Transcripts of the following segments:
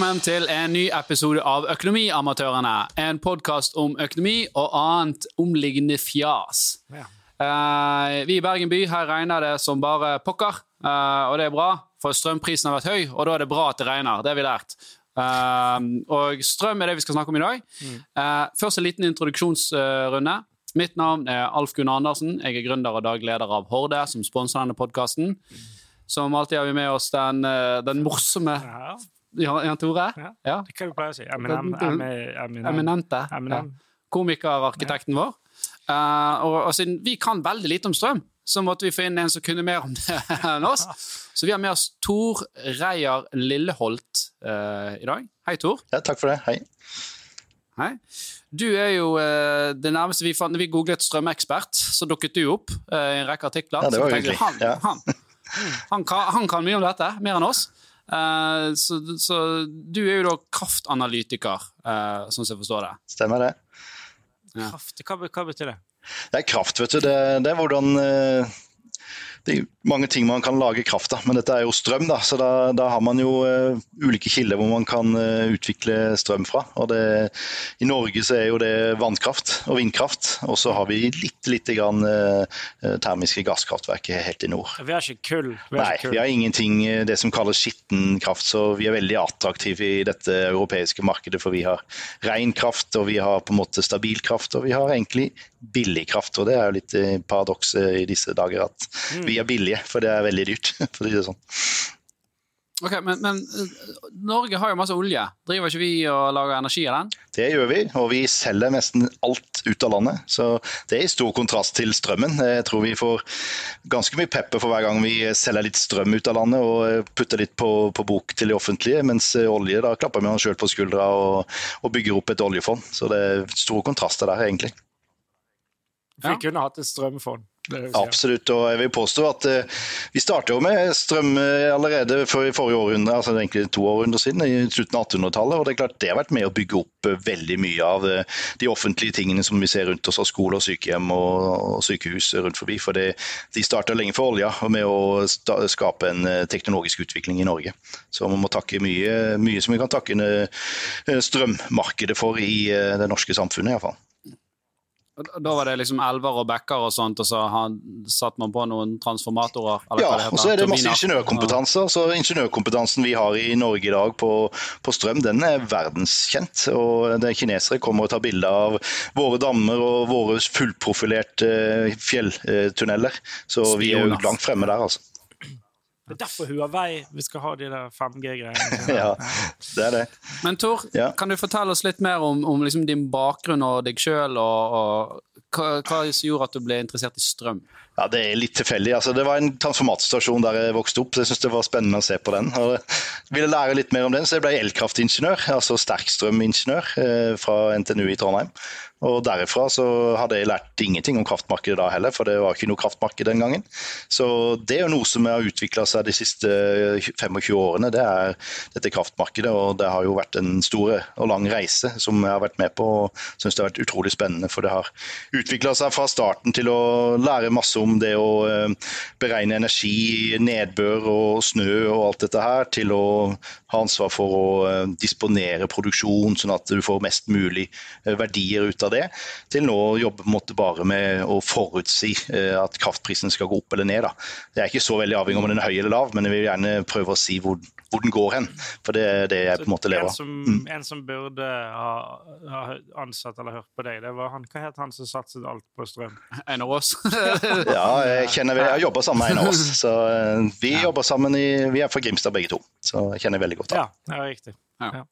Velkommen til en ny episode av Økonomiamatørene. En podkast om økonomi og annet omliggende fjas. Ja. Uh, vi i Bergen by her regner det som bare pokker, uh, og det er bra. For strømprisen har vært høy, og da er det bra at det regner. Det har vi lært. Uh, og strøm er det vi skal snakke om i dag. Eh, først en liten introduksjonsrunde. Mitt navn er Alf Gunnar Andersen. Jeg er gründer og dagleder av Horde, som sponser denne podkasten. Som alltid har vi med oss den, den morsomme Jan Jan Tore. Ja. Ja. det kan du pleie å si. Eminem. Eminem. Eminem. Eminente. Eminem. Ja. Komikerarkitekten vår. Uh, og, og siden vi kan veldig lite om strøm, så måtte vi få inn en som kunne mer om det enn oss. Så vi har med oss Tor Reier Lilleholt uh, i dag. Hei, Tor. Ja, takk for det. Hei. Hei. Du er jo uh, det nærmeste vi fant Når vi googlet strømekspert, så dukket du opp i en rekke artikler. Ja, det var tenkte. Han, Ja. han, han, kan, han kan mye om dette, mer enn oss. Eh, så, så du er jo da kraftanalytiker, uh, sånn som jeg forstår det. Stemmer det. Kraft, hva, hva betyr det? Det er kraft, vet du. Det, det er hvordan eh, Det er mange ting man kan lage kraft av, men dette er jo strøm, da. Så da, da har man jo uh, ulike kilder hvor man kan uh, utvikle strøm fra. Og det, I Norge så er jo det vannkraft og vindkraft, og så har vi litt, lite grann uh, termiske gasskraftverk helt i nord. Vi har ikke kull. Vi har Nei, ikke kull. vi har ingenting det som kalles skitten kraft, så vi er veldig attraktive i dette europeiske markedet. For vi har ren kraft, og vi har på en måte stabil kraft, og vi har egentlig billig kraft. Og det er jo litt paradokset i disse dager at vi er billige, for det er veldig dyrt. for å si det sånn. Ok, Men, men eh, Norge har jo masse olje. Driver ikke vi og lager energi av den? Det gjør vi, og vi selger nesten alt ut av landet. Så det er i stor kontrast til strømmen. Jeg tror vi får ganske mye pepper for hver gang vi selger litt strøm ut av landet og putter litt på, på bok til det offentlige, mens olje, da klapper vi oss sjøl på skuldra og, og bygger opp et oljefond. Så det er store kontraster der, egentlig. Vi Ja. kunne hatt et strømfond. Absolutt, og jeg vil påstå at eh, vi startet jo med strøm eh, allerede for i forrige århundre, altså egentlig to århundrer siden, i slutten av 1800-tallet. og Det er klart det har vært med å bygge opp eh, veldig mye av eh, de offentlige tingene som vi ser rundt oss av skole og sykehjem og, og sykehus rundt forbi. For det, de starta lenge før olja og med å sta, skape en eh, teknologisk utvikling i Norge. Så man må takke mye, mye som vi kan takke strømmarkedet for i det norske samfunnet iallfall. Da var det liksom elver og bekker og sånt, og så satte man på noen transformatorer? Ja, heter, og så er det masse ingeniørkompetanse. Så ingeniørkompetansen vi har i Norge i dag på, på strøm, den er verdenskjent. Og det kinesere kommer og tar bilder av våre dammer og våre fullprofilerte eh, fjelltunneler. Så vi er jo langt fremme der, altså. Det er derfor Huawei vi skal ha de der 5G-greiene. Ja, det er det. Men Tor, Ja. kan du fortelle oss litt mer om, om liksom din bakgrunn og deg sjøl, og, og hva, hva som gjorde at du ble interessert i strøm? Ja, Det er litt tilfeldig. Altså, det var en transformatorstasjon der jeg vokste opp, så jeg syntes det var spennende å se på den. Og jeg ville lære litt mer om den, så jeg ble elkraftingeniør, altså sterkstrømingeniør eh, fra NTNU i Trondheim. Og derifra så hadde jeg lært ingenting om kraftmarkedet da heller, for det var ikke noe kraftmarked den gangen. Så det er jo noe som har utvikla seg de siste 25 årene, det er dette kraftmarkedet. Og det har jo vært en stor og lang reise som jeg har vært med på og syns det har vært utrolig spennende. For det har utvikla seg fra starten til å lære masse om det å eh, beregne energi, nedbør og snø og alt dette her, til å ha ansvar for å eh, disponere produksjon sånn at du får mest mulig eh, verdier ut av det, til nå å jobbe måte bare med å forutsi at kraftprisen skal gå opp eller ned. Da. Det er ikke så veldig avhengig om den er høy eller lav, men jeg vil gjerne prøve å si hvor, hvor den går hen. For det er det jeg på en måte lever En av. som, en som burde ha, ha ansatt eller hørt på deg, det var han. Hva het han som satset alt på strøm? En av oss? Ja, jeg kjenner vi, jeg jobber sammen med en av oss. Så vi vi jobber sammen i Vi er fra Grimstad begge to, så jeg kjenner veldig godt. Ja, det ja riktig. Ja.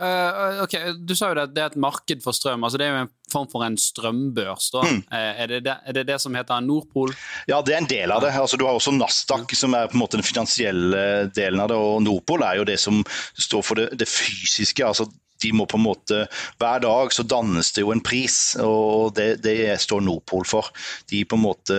Eh, ok, Du sa jo det, at det er et marked for strøm. altså Det er jo en form for en strømbørs. da. Mm. Eh, er, det det, er det det som heter Nordpol? Ja, det er en del av det. Altså, du har også Nasdaq, som er på en måte den finansielle delen av det. Og Nordpol er jo det som står for det, det fysiske. altså de må på en måte, Hver dag så dannes det jo en pris, og det, det står Nordpol for. De på en måte,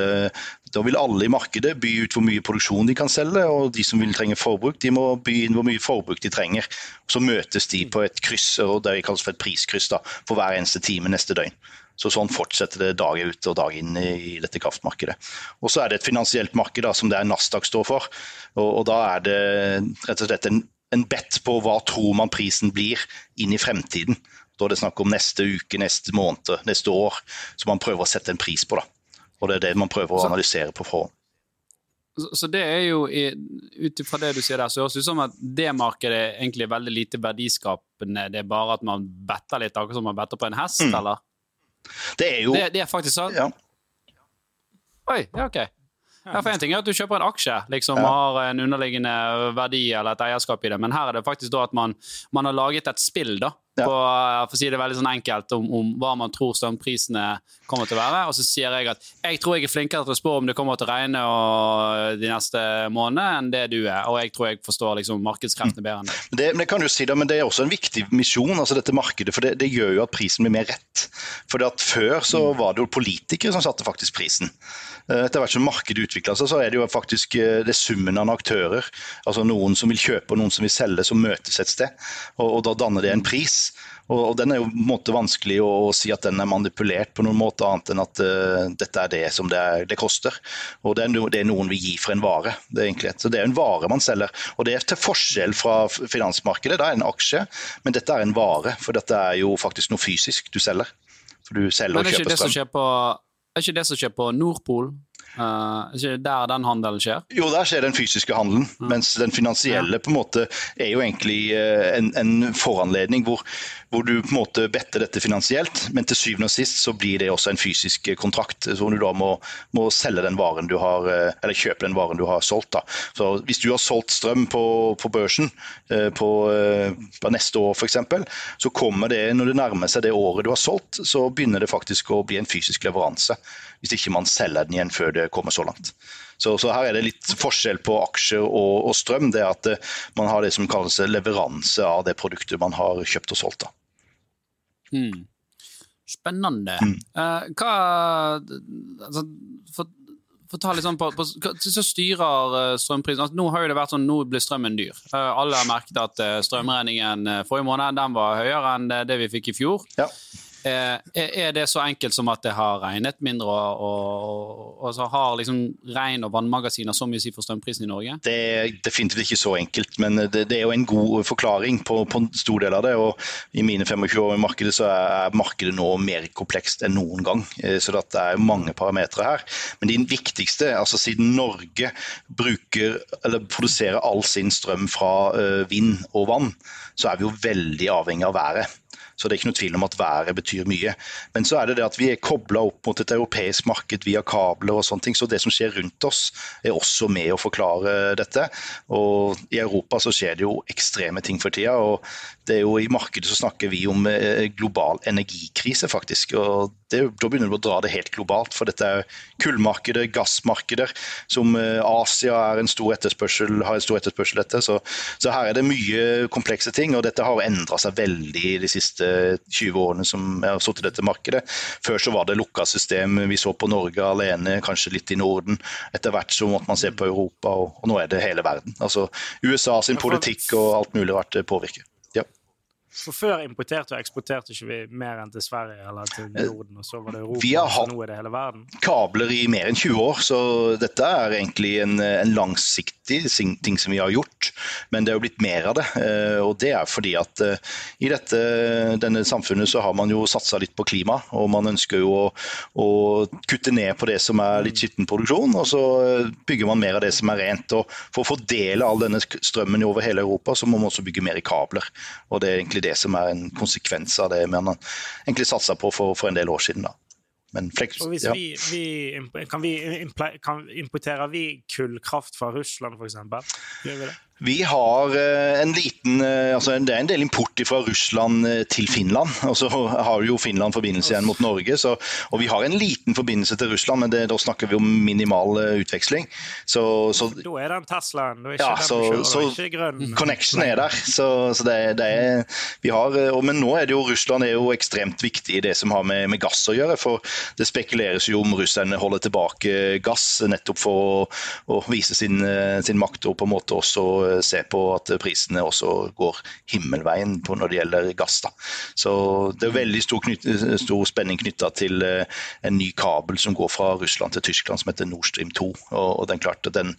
Da vil alle i markedet by ut hvor mye produksjon de kan selge, og de som vil trenge forbruk, de må by inn hvor mye forbruk de trenger. Så møtes de på et kryss, og det kalles for et priskryss, da, for hver eneste time neste døgn. Så Sånn fortsetter det dag ut og dag inn i dette kraftmarkedet. Og Så er det et finansielt marked da, som det er Nasdaq står for. Og, og Da er det rett og slett en en bet på hva tror man prisen blir inn i fremtiden. Da er det snakk om neste uke, neste måned, neste år, som man prøver å sette en pris på. da. Og det er det man prøver å analysere på forhånd. Så, det er jo, ut ifra det du sier der, så høres det ut som at det markedet er egentlig veldig lite verdiskapende. Det er bare at man better litt, akkurat som man better på en hest, Mm. eller? Det er jo Det, det er faktisk sånn? ja. Oi, ja, ok. Ja, for En ting er at du kjøper en aksje liksom Ja. har en underliggende verdi eller et eierskap i det, men her er det faktisk da at man, man har laget et spill da, Ja. på, for å si det veldig sånn enkelt, om, om hva man tror strømprisene kommer til å være. Og så sier jeg at jeg tror jeg er flinkere til å spå om det kommer til å regne og, de neste månedene enn det du er, og jeg tror jeg forstår liksom markedskreftene bedre enn deg. Det, men det kan du si da, men det er også en viktig misjon, altså dette markedet, for det, det gjør jo at prisen blir mer rett. For at Før så var det jo politikere som satte faktisk prisen. Eh, Etter hvert som markedet utvikler seg, så er det jo faktisk eh, det summen av aktører. altså Noen som vil kjøpe og noen som vil selge, som møtes et sted. Og, og Da danner det en pris. Og, og Den er jo på en måte vanskelig å, å si at den er manipulert på noen måte, annet enn at uh, dette er det som det, er, det koster. Og det er, no, det er noen vi gir for en vare. Det er egentlig, så det er en vare man selger. Og det er til forskjell fra finansmarkedet. Det er en aksje, men dette er en vare. For dette er jo faktisk noe fysisk du selger. For du selger Men og er ikke kjøper det som strøm. skjer på, er ikke det som skjer på Nordpol? Er der den handelen skjer? Jo, der skjer den fysiske handelen, mens den finansielle på en måte er jo egentlig eh, en, en foranledning hvor, hvor du på en måte better dette finansielt, men til syvende og sist så blir det også en fysisk eh, kontrakt, Hvor du da må, må selge den varen du har, eller kjøpe den varen du har solgt. da. Så Hvis du har solgt strøm på, på børsen på, på neste år f.eks., så kommer det, når det nærmer seg det året du har solgt, så begynner det faktisk å bli en fysisk leveranse. Hvis ikke man selger den igjen før det kommer så langt. Så, så her er det litt forskjell på aksjer og, og strøm. Det er at eh, man har det som kalles leveranse av det produktet man har kjøpt og solgt. Hmm. Spennende. Mm. Uh, hva altså, for, for ta litt sånn på, på så styrer eh, strømprisen altså, Nå har jo det vært sånn, nå blir strømmen dyr. Uh, alle har merket at strømregningen forrige måned den var høyere enn det- det vi fikk i fjor. Ja. Eh, er det så enkelt som at det har regnet mindre, og, og, så har liksom regn- og vannmagasiner så mye å si for strømprisen i Norge? Det er definitivt ikke så enkelt, men det, det er jo en god forklaring på, på en stor del av det. og I mine 25 år i markedet så er markedet nå mer komplekst enn noen gang. eh, Så det er mange parametere her. Men det viktigste, altså siden Norge bruker, produserer all sin strøm fra eh, vind og vann, så er vi jo veldig avhengig av været. Så det er ikke noe tvil om at været betyr mye. Men så er det det at vi er kobla opp mot et europeisk marked via kabler og sånne ting. Så det som skjer rundt oss er også med å forklare dette. Og i Europa så skjer det jo ekstreme ting for tida. Og det er jo i markedet så snakker vi om eh, global energikrise, faktisk. Og det, da begynner du å dra det helt globalt. For dette er kullmarkeder, gassmarkeder, som eh, Asia er en stor etterspørsel, har en stor etterspørsel etter. Så, så her er det mye komplekse ting, og dette har endra seg veldig de siste 20 årene som jeg har sittet i dette markedet. Før så var det lukka system, vi så på Norge alene, kanskje litt i Norden. Etter hvert så måtte man se på Europa, og, og nå er det hele verden. Altså USA sin politikk og alt mulig rart påvirker. For Før importerte og eksporterte ikke vi mer enn til Sverige eller til Norden, og så var det Europa, Vi har og hatt- nå er det hele verden. kabler i mer enn 20 år, så dette er egentlig en, en langsiktig ting som vi har gjort. Men det er jo blitt mer av det, eh, og det er fordi at eh, i dette, denne samfunnet så har man jo satsa litt på klima, og man ønsker jo å, å kutte ned på det som er litt skitten produksjon, og så eh, bygger man mer av det som er rent. Og for å fordele all denne strømmen over hele Europa, så må man også bygge mer i kabler. Og det er egentlig det som er en konsekvens av det man egentlig satsa på for, for en del år siden. da. Men fleks, Og hvis ja. vi, vi, kan vi importere vi kullkraft fra Russland, f.eks.? Gjør vi det? Vi har eh, en liten eh, altså Det er en del import fra Russland eh, til Finland. Og så har jo Finland forbindelse igjen mot Norge. Så, og vi har en liten forbindelse til Russland, men det, da snakker vi om minimal utveksling. Så, så Da er den Teslaen du er ikke ja, den så, på kjøret, så er ikke grønn. connection er der. Så, så det, det er vi har, Men nå er det jo Russland er jo ekstremt viktig i det som har med, med gass å gjøre. For det spekuleres jo om russerne holder tilbake gass nettopp for å, å vise sin, sin makt og på en måte også eh, se på at prisene også går himmelveien på når det gjelder gass. Da. Så det er veldig stor, knyt, stor spenning knytta til eh, en ny kabel som går fra Russland til Tyskland som heter Nord Stream 2. Og, og den klarte den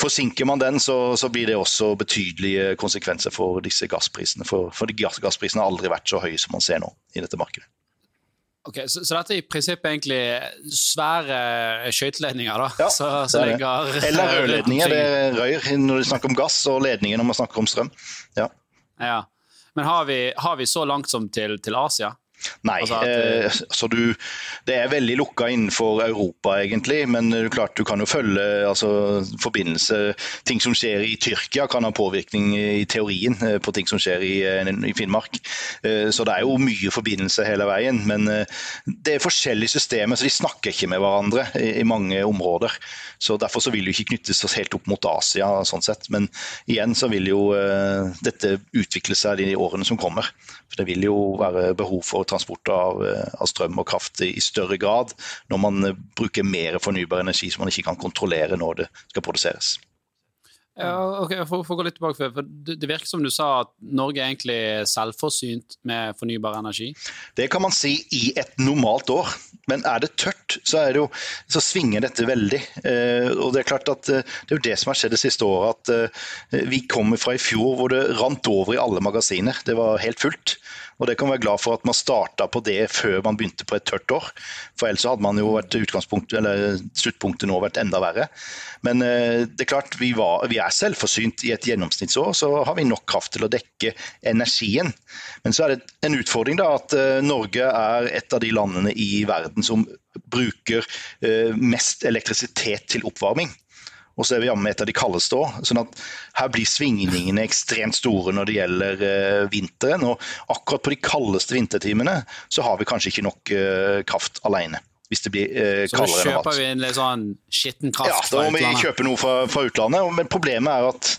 Forsinker man den, så, så, blir det også betydelige konsekvenser for disse gassprisene. For, for gassprisene har aldri vært så høye som man ser nå i dette markedet. Ok, så, så, dette er i prinsippet egentlig svære skøyteledninger, da? Ja, så, så det det. Eller rørledninger. Det er rør når du snakker om gass, og ledninger når man snakker om strøm. Ja. ja. Men har vi, har vi så langt som til, til Asia? Nei. Altså at, eh, så du, det er veldig lukka innenfor Europa, egentlig. Men du, klart, du kan jo følge altså, forbindelse Ting som skjer i Tyrkia kan ha påvirkning i teorien eh, på ting som skjer i, eh, i Finnmark. Eh, så det er jo mye forbindelse hele veien. Men det er forskjellige systemer, så de snakker ikke med hverandre i, i mange områder. Så Derfor så vil det ikke knyttes helt opp mot Asia, sånn sett. Men igjen så vil jo dette utvikle seg de årene som kommer. For Det vil jo være behov for transport av, eh, av, strøm og kraft i større grad når man eh, bruker mer fornybar energi som man ikke kan kontrollere når det skal produseres. Ja, ok, for, for, å gå litt tilbake, for det, det virker som du sa at Norge er egentlig selvforsynt med fornybar energi? Det kan man si i et normalt år, men er det tørt, så, det jo, så svinger dette veldig. Eh, og Det er klart at eh, det er jo det som har skjedd det siste året. at eh, Vi kommer fra i fjor hvor det rant over i alle magasiner. Det var helt fullt. Og det kan være glad for at man starta på det før man begynte på et tørt år. For ellers hadde man jo vært eller sluttpunktet nå vært enda verre. Men eh, det er klart, vi, var, vi, er selvforsynt i et gjennomsnittsår, så har vi nok kraft til å dekke energien. Men så er det en utfordring da, at eh, Norge er et av de landene i verden som bruker eh, mest elektrisitet til oppvarming. Og så er vi jammen et av de kaldeste òg. Sånn at her blir svingningene ekstremt store når det gjelder uh, vinteren. Og akkurat på de kaldeste vintertimene så har vi kanskje ikke nok uh, kraft alene. Hvis det blir kaldere Så da kjøper vi en litt sånn skitten kraft ja, fra utlandet? Ja, da må vi kjøpe noe fra, fra utlandet. Men problemet er at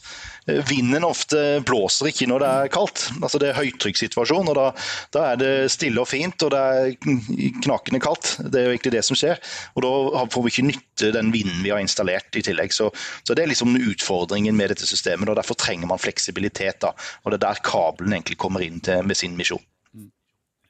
Vinden ofte blåser ikke når det er kaldt. Altså Det er høytrykkssituasjon, og da, da, er det stille og fint og det er knakende kaldt. Det er jo egentlig det som skjer. Og Da får vi ikke nytte den vinden vi har installert i tillegg. Så, så Det er liksom utfordringen med dette systemet. og Derfor trenger man fleksibilitet. da, og Det er der kabelen egentlig kommer inn til, med sin misjon.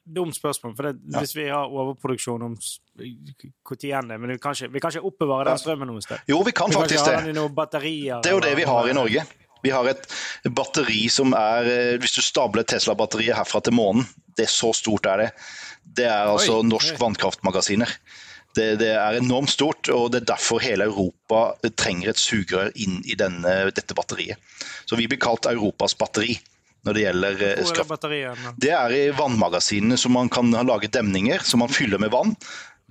Dumt spørsmål. for det, ja. Hvis vi har overproduksjon om når igjen det, men vi kan, ikke, vi kan ikke oppbevare den strømmen noe sted? Jo, vi kan vi faktisk kan det. Det er jo det vi har i Norge. Vi har et batteri som er eh, Hvis du stabler Tesla-batteriet herfra til månen, det er så stort er det. Det er altså Oi. norsk vannkraftmagasiner. Det, det, er enormt stort, og det er derfor hele Europa trenger et sugerør inn i denne, dette batteriet. Så vi blir kalt Europas batteri når det gjelder eh, kraft. Det er i vannmagasinene som man kan lage demninger som man fyller med vann.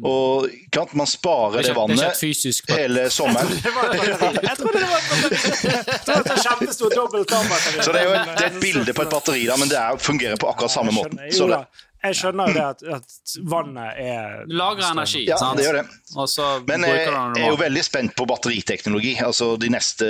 Og klart, man sparer det, det vannet fysisk, hele sommeren. Jeg trodde det var et kjempestort dobbelt Så det er jo et, det er et bilde på et batteri, da, men det er, fungerer på akkurat samme måten. Så det, jeg skjønner jo det at, at vannet er Lagrer energi. Ja, sant? det gjør det. Men jeg, jeg er jo veldig spent på batteriteknologi. Altså De neste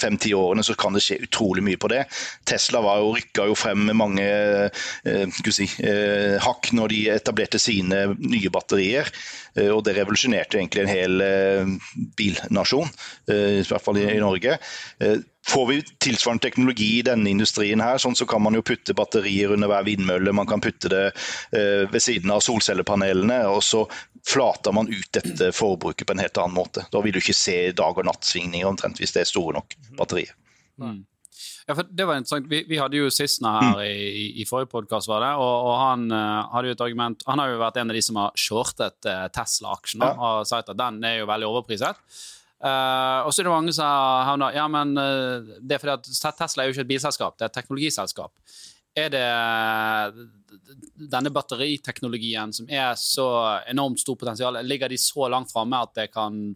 fem-ti årene så kan det skje utrolig mye på det. Tesla var jo, rykka jo frem med mange eh, si, eh, hakk når de etablerte sine nye batterier. Eh, og det revolusjonerte egentlig en hel eh, bilnasjon, eh, i hvert fall i, i Norge. Eh, Får vi tilsvarende teknologi i denne industrien, her, sånn så kan man jo putte batterier under hver vindmølle, man kan putte det eh, ved siden av solcellepanelene, og så flater man ut dette forbruket på en helt annen måte. Da vil du ikke se dag- og nattsvingninger omtrent hvis det er store nok batterier. Mm. Ja, for det var interessant. Vi, vi hadde jo Sisna her mm. i, i, forrige podkast, og, og, han uh, hadde jo et argument Han har jo vært en av de som har shortet uh, Tesla-aksjen ja. og sagt at den er jo veldig overpriset. Uh, og så er det mange som havner Ja, men uh, det er fordi at Tesla er jo ikke et bilselskap, det er et teknologiselskap. Er det denne batteriteknologien som er så enormt stort potensial, ligger de så langt framme at det kan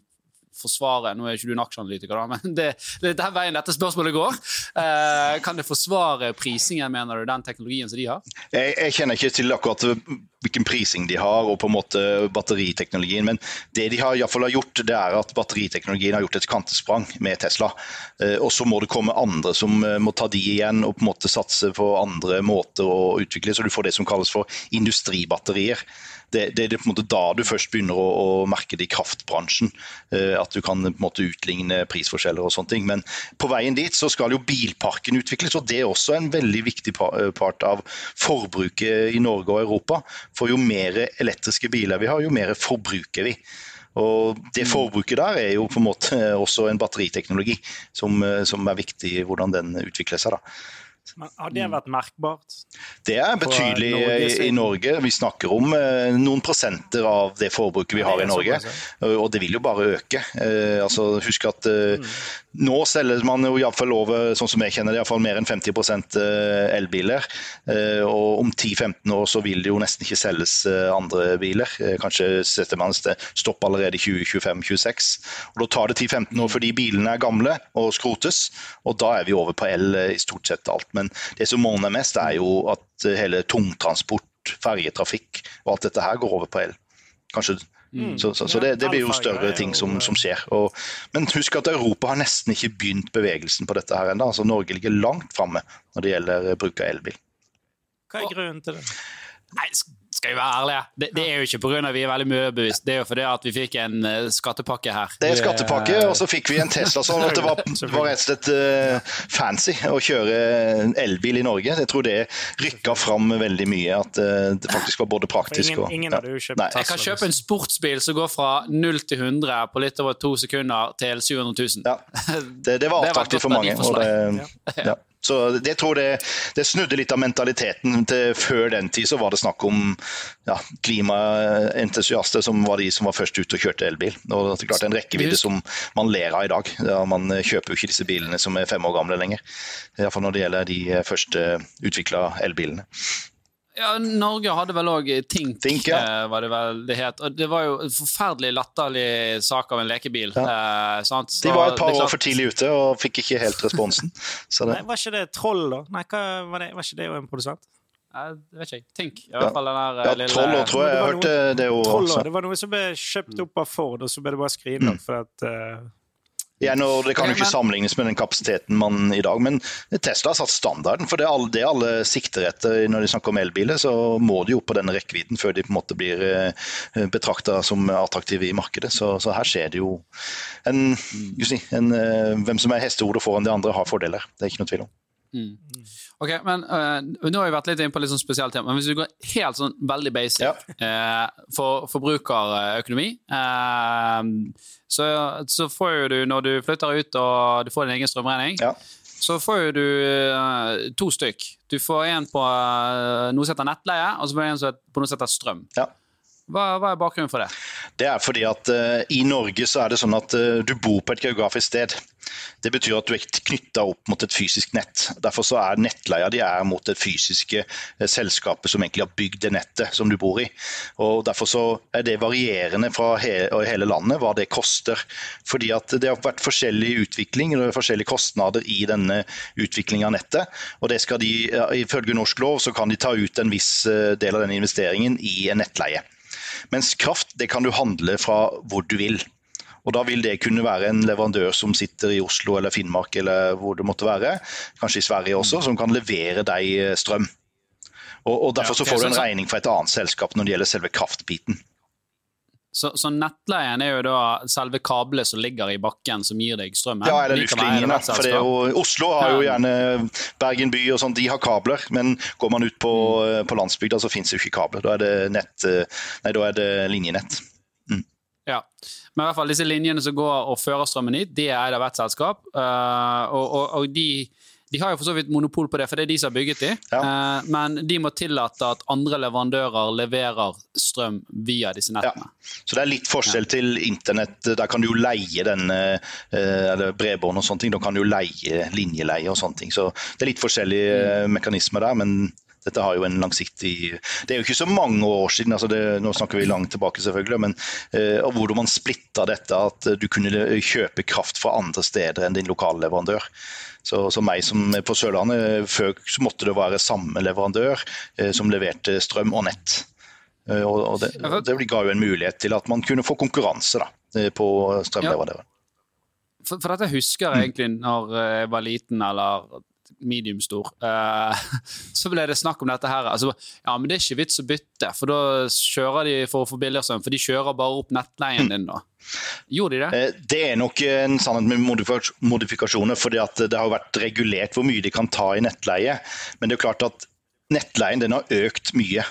forsvare Nå er ikke du en aksjeanalytiker, da, men det, det er den veien dette spørsmålet går. Uh, kan det forsvare prisingen, mener du, den teknologien som de har? Jeg, jeg kjenner ikke til akkurat hvilken prising de har og på en måte batteriteknologien, men det de har, i fall har gjort, det er at batteriteknologien har gjort et kvantesprang med Tesla. Eh, og så må det komme andre som eh, må ta de igjen og på en måte satse på andre måter å utvikle, så du får det som kalles for industribatterier det, det, er på en måte da du først begynner å, å merke det i kraftbransjen. Eh, at du kan på en måte utligne prisforskjeller og sånne ting. Men på veien dit så skal jo bilparken utvikles, og det er også en veldig viktig part av forbruket i Norge og Europa. For jo mer elektriske biler vi har, jo mer forbruker vi. Og Det forbruket der er jo på en måte også en batteriteknologi som, som er viktig hvordan den utvikler seg. da. Men har det vært merkbart? Det er betydelig i, i Norge. Vi snakker om eh, noen prosenter av det forbruket vi har i Norge, og det vil jo bare øke. Eh, altså, husk at eh, mm. nå selger man jo iallfall over, sånn som jeg kjenner det, iallfall mer enn 50% elbiler. Og om 10-15 år så vil det jo nesten ikke selges andre biler. Kanskje setter man stopp allerede i 2025-2026. Og Da tar det 10-15 år fordi bilene er gamle og skrotes, og da er vi over på el i stort sett alt. Men det som monner mest, er jo at hele tungtransport, ferjetrafikk og alt dette her går over på el. Kanskje Mm. Så, så, så det, det, blir jo større ting som, som skjer. Og, men husk at Europa har nesten ikke begynt bevegelsen på dette her ennå. Altså, Norge ligger langt framme når det gjelder bruk av elbil. Hva er grunnen til det? Nei, skal vi være ærlige. Det, det, er jo ikke pga. vi er veldig miljøbevisst, det er jo fordi at vi fikk en uh, skattepakke her. Det er skattepakke, og så fikk vi en Tesla sånn at det var, var rett og slett uh, fancy å kjøre elbil i Norge. Jeg tror det rykka fram veldig mye, at uh, det faktisk var både praktisk og ingen, ingen kjøpt Nei. Jeg kan kjøpe en sportsbil som går fra 0 til 100 på litt over to sekunder til 700 000. Ja. Det, det var attraktivt for mange. Og det, ja. Så det jeg tror det, det, snudde litt av mentaliteten. til Før den tid så var det snakk om ja, klimaentusiaster som var de som var først ute og kjørte elbil. Og det er klart En rekkevidde som man ler av i dag. Ja, man kjøper jo ikke disse bilene som er fem år gamle lenger. Iallfall når det gjelder de første utvikla elbilene. Ja, Norge hadde vel òg Tink, Tink ja. Eh, var det vel det het. Og det var jo en forferdelig latterlig sak av en lekebil. Ja. Eh, De var et par år for tidlig ute og fikk ikke helt responsen. Nei, var ikke det Troll, da? Nei, hva, var, det, var ikke det jo en produsent? Jeg vet ikke. Tink. I hvert fall den der ja, lille Troll, tror jeg. Jeg hørte det ordet. Troll, det var noe som ble kjøpt opp av Ford, og så ble det bare skrinlagt. Mm. For at, uh, Igjen, og Det kan jo ikke sammenlignes med den kapasiteten man i dag, men Tesla har satt standarden. For det alle, det alle sikter etter når de snakker om elbiler, så må de opp på denne rekkevidden før de på en måte blir eh, betrakta som attraktive i markedet. Så, så, her skjer det jo en, si, en, eh, Hvem som er hestehodet foran de andre, har fordeler. Det er ikke noe tvil om. Mm. Ok, men uh, Nå har vi vært litt inne på litt sånn spesielt tema, men hvis vi går helt sånn veldig basic ja. uh, for forbrukerøkonomi uh, så, så, får jo du, når du flytter ut og du får din egen strømregning, ja. så får jo du to stykk. Du får en på noe som heter nettleie, og så får du en på noe som heter strøm. Ja. Hva, hva, er bakgrunnen for det? Det er fordi at uh, I Norge så er det sånn at uh, du bor på et geografisk sted. Det betyr at du er knytta opp mot et fysisk nett. Derfor så er nettleia di mot det fysiske uh, selskapet som egentlig har bygd det nettet som du bor i. Og Derfor så er det varierende fra he hele landet hva det koster. Fordi at det har vært forskjellig utvikling og forskjellige kostnader i denne utviklingen av nettet. Og det skal de, Ifølge norsk lov så kan de ta ut en viss del av den investeringen i en nettleie. Mens kraft det kan du handle fra hvor du vil. Og Da vil det kunne være en leverandør som sitter i Oslo eller Finnmark eller hvor det måtte være, kanskje i Sverige også, som kan levere deg eh, strøm. Og, og Derfor så får du en regning fra et annet selskap når det gjelder selve kraftbiten. Så, så, nettleien er jo da selve kablet som ligger i bakken som gir deg strømmen? Ja, eller luftlinjene. For det jo, Oslo har jo gjerne Bergen by og sånn, de har kabler. Men går man ut på, mm. på landsbygda, så finnes det jo ikke kabler. Da er det, nett, nei, da er det linjenett. Mm. Ja, men i hvert fall disse linjene som går og fører strømmen hit, de er eid av ett selskap. Uh, og, og, og de de har jo for så vidt monopol på det, for det er de som har bygget de. Ja. Eh, men de må tillate at andre leverandører leverer strøm via disse nettene. Ja. Så det er litt forskjell ja. til internett. Der kan du jo leie den, eh, eller bredbånd og sånne ting. Da kan du jo leie linjeleie og sånne ting. Så det er litt forskjellige mm. mekanismer der. men dette har jo en langsiktig Det er jo ikke så mange år siden, altså det, nå snakker vi langt tilbake selvfølgelig, men eh, hvordan man splitta dette, at du kunne kjøpe kraft fra andre steder enn din lokale leverandør. Så, så meg som er på Sørlandet, før så måtte det være samme leverandør eh, som leverte strøm og nett. Eh, og, og det, det, ga jo en mulighet til at man kunne få konkurranse da, eh, på strømleverandøren. For, for dette husker jeg egentlig når jeg var liten, eller medium stor, uh, så ble det snakk om dette her. Altså, ja, men det er ikke vits å bytte, for da kjører de for å få billigere strøm. For de kjører bare opp nettleien din nå. Gjorde de det? Eh, det er nok en sannhet med modifikasjoner, for det har vært regulert hvor mye de kan ta i nettleie. Men det er klart at nettleien den har økt mye.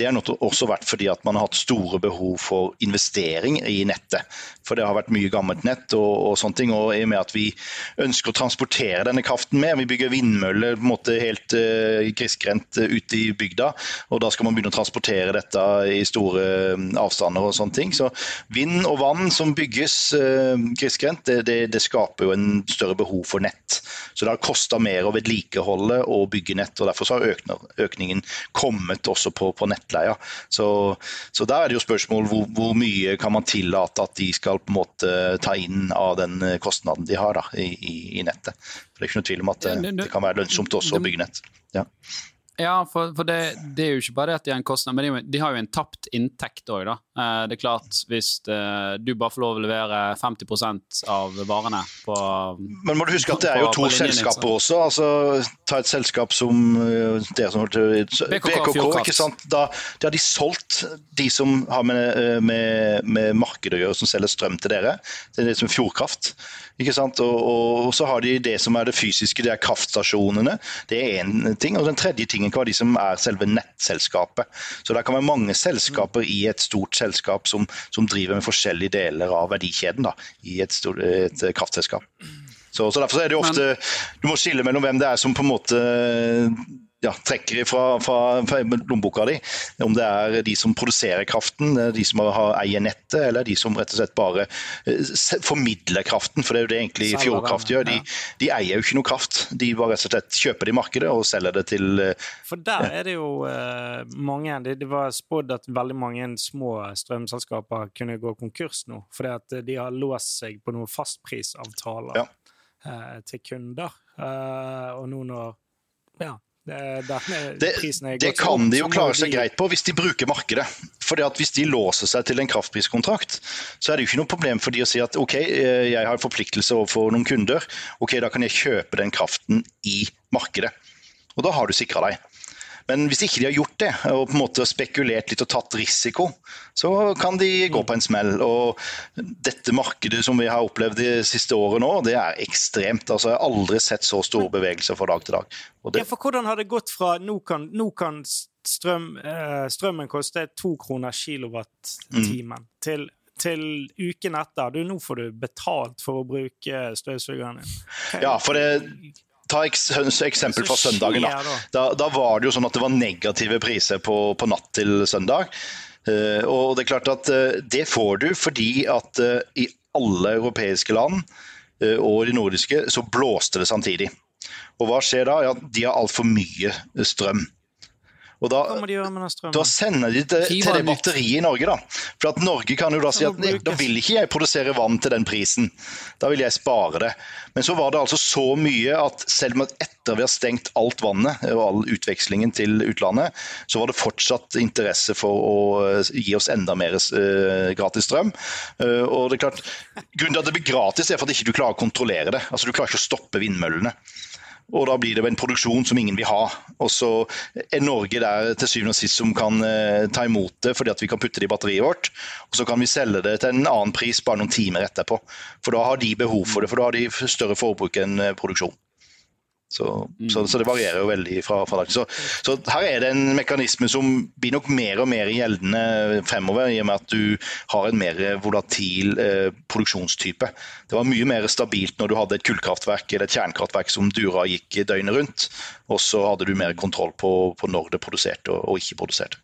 Det har også vært fordi at man har hatt store behov for investering i nettet. For det har vært mye gammelt nett og, og sånne ting. Og i og med at vi ønsker å transportere denne kraften mer, vi bygger vindmøller på en måte helt uh, grisgrendt uh, ute i bygda, og da skal man begynne å transportere dette i store uh, avstander og sånne ting. Så vind og vann som bygges uh, grisgrendt, det, det, det, skaper jo en større behov for nett. Så det har kosta mer å vedlikeholde og bygge nett, og derfor har økningen kommet også på, på nettleia. Så, så, der er det jo spørsmål hvor, hvor, mye kan man tillate at de skal på en måte ta inn av den kostnaden de har da, i, i, nettet. For Det er ikke noe tvil om at det, det kan være lønnsomt også å bygge nett. Ja. Ja, for, for det, det, er jo ikke bare det at de har en kostnad, men de har jo en tapt inntekt òg, da. Eh, det er klart, hvis det, eh, du bare får lov å levere 50% av varene på Men må du huske at det er jo to selskaper også. altså Ta et selskap som eh, dere som BKK, ikke sant? Da, da, har de solgt de som har med, med, med markedet å gjøre, som selger strøm til dere. Det er det som er Fjordkraft. Ikke sant? Og, og, og, så har de det som er det fysiske, det er kraftstasjonene. Det er én ting. Og den tredje tingen kan være de som er selve nettselskapet. Så det kan være mange selskaper i et stort selskap som, som driver med forskjellige deler av verdikjeden da, i et, stort, et kraftselskap. Så, så, Derfor er det ofte Du må skille mellom hvem det er som på en måte ja, trekker fra, fra, fra, lommeboka di. Om det er de som produserer kraften, de som har eier nettet, eller de som rett og slett bare eh, formidler kraften. For det er jo det egentlig Fjordkraft gjør. De, de, eier jo ikke noe kraft. De bare rett og slett kjøper det i markedet og selger det til eh, For der er det jo uh, mange det, det, var spådd at veldig mange små strømselskaper kunne gå konkurs nå. Fordi at de har låst seg på noen fastprisavtaler ja. uh, til kunder. Uh, og nå når ja, det, det, det kan de jo klare seg greit på hvis de bruker markedet. Fordi at Hvis de låser seg til en kraftpriskontrakt, så er det jo ikke noe problem for de å si at ok, eh, jeg har en forpliktelse overfor noen kunder, ok, da kan jeg kjøpe den kraften i markedet. Og da har du sikra deg. Men hvis ikke de har gjort det, og på en måte spekulert litt og tatt risiko, så kan de gå på en smell. Og dette markedet som vi har opplevd de siste året nå, det er ekstremt. Altså, jeg har aldri sett så store bevegelser fra dag til dag. Det... Ja, for hvordan har det gått fra nå kan, nå kan strøm, eh, strømmen koste to kroner kilowattimen, mm. til til uken etter. Du, nå får du betalt for å bruke støvsugeren din. Ja, for det, ta eksempel fra søndagen. Da. Da, da. var det jo sånn at det var negative priser på, på natt til søndag. Uh, og det er klart at uh, det får du fordi at uh, i alle europeiske land og de nordiske så blåste det samtidig. Og hva skjer da? Ja, de har altfor mye strøm. Og da, da sender de det til det batteriet i Norge. da. For at Norge kan jo da si at da vil ikke jeg produsere vann til den prisen. Da vil jeg spare det. Men så var det altså så mye at selv om etter vi har stengt alt vannet og all utvekslingen til utlandet, så var det fortsatt interesse for å eh, gi oss enda mer uh, gratis strøm. Uh, og det er klart, Grunnen til at det blir gratis, er for at ikke du ikke klarer å kontrollere det. Altså Du klarer ikke å stoppe vindmøllene. Og da blir det en produksjon som ingen vil ha. Og så er Norge der til syvende og sist som kan eh, ta imot det fordi at vi kan putte det i batteriet vårt. Og så kan vi selge det til en annen pris bare noen timer etterpå. For da har de behov for det, for da har de større forbruk enn eh, produksjon. Så, mm. så, så, det varierer jo veldig fra, fra dag til så, så her er det en mekanisme som blir nok mer og mer gjeldende fremover, i og med at du har en mer volatil eh, produksjonstype. Det var mye mer stabilt når du hadde et kullkraftverk eller et kjernekraftverk som dura og gikk døgnet rundt, og så hadde du mer kontroll på, på når det produserte og, og ikke produserte.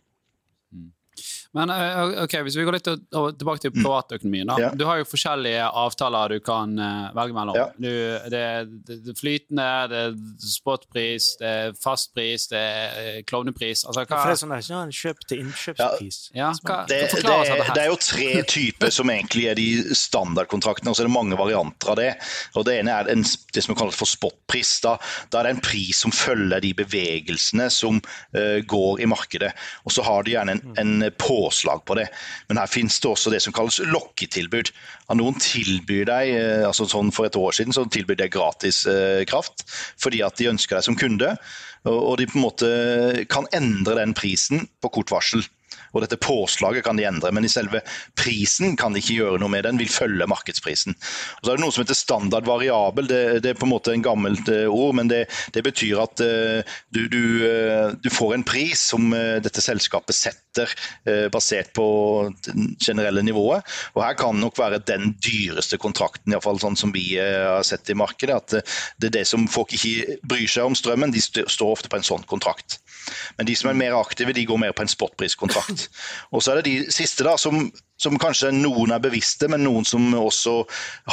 Men eh, ok, Hvis vi går litt tilbake til privatøkonomien. privatøkonomien. Ja. Du har jo forskjellige avtaler du kan uh, velge mellom. Ja. Du, det, det, det, flytende, det er spotpris, det er fastpris, det er eh, klovnepris. Altså, hva... For det er sånn ikke en kjøp til innkjøpspris. Ja. Hva, det, det, er jo tre typer som egentlig er de standardkontraktene, og så er det mange varianter av det. Og Det ene er en, det som er kalt for spotpris. Da, da, er det en pris som følger de bevegelsene som uh, går i markedet. Og så har du gjerne en, en på påslag på det. Men her finnes det også det som kalles lokketilbud. Noen tilbyr deg, eh, altså sånn For et år siden så tilbyr deg gratis eh, kraft fordi at de ønsker deg som kunde. Og de på en måte kan endre den prisen på kort varsel. Og dette påslaget kan de endre, men i selve prisen kan de ikke gjøre noe med. Den vil følge markedsprisen. Og så er det noe som heter standard variabel. Det, det er på en måte en gammelt uh, ord, men det, det betyr at uh, du, du, uh, du, får en pris som dette selskapet setter basert på det generelle nivået. Og her kan nok være den dyreste kontrakten, iallfall sånn som vi har sett i markedet. At det er det som folk ikke bryr seg om strømmen, de står ofte på en sånn kontrakt. Men de som er mer aktive, de går mer på en spotpriskontrakt. Og så er det de siste da, som, som, kanskje noen er bevisste, men noen som også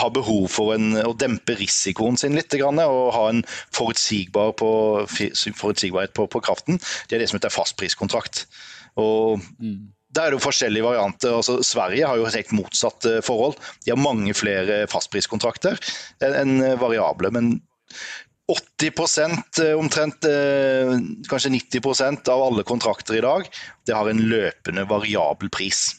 har behov for en, å dempe risikoen sin litt og ha en forutsigbar på, forutsigbarhet på, på, kraften. Det er det som heter fastpriskontrakt. Og mm. Der er det jo forskjellige varianter. Altså, Sverige har jo et helt motsatt eh, forhold. De har mange flere fastpriskontrakter enn variable. Men 80 eh, omtrent, eh, kanskje 90% av alle kontrakter i dag, det har en løpende variabel pris.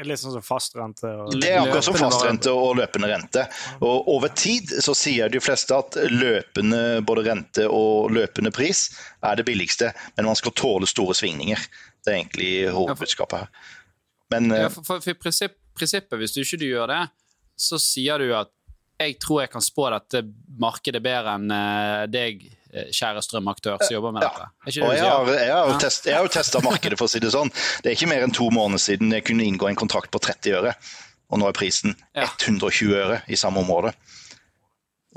Det er litt sånn som fastrente? Det er akkurat som fastrente og løpende rente. Og over tid så sier de fleste at løpende både rente og løpende pris er det billigste, men man skal tåle store svingninger. Det er egentlig hovedbudskapet her. Men, ja, for, for, for prinsipp, prinsippet, hvis du ikke gjør det, så sier du at jeg tror jeg kan spå dette markedet bedre enn uh, deg, eh, kjære strømaktør som jobber med dette. Ja. Det jeg har, jeg har, jo test, jeg har jo testa markedet, for å si det sånn. Det er ikke mer enn to måneder siden jeg kunne inngå en kontrakt på 30 øre. Og nå er prisen 120 øre i samme område.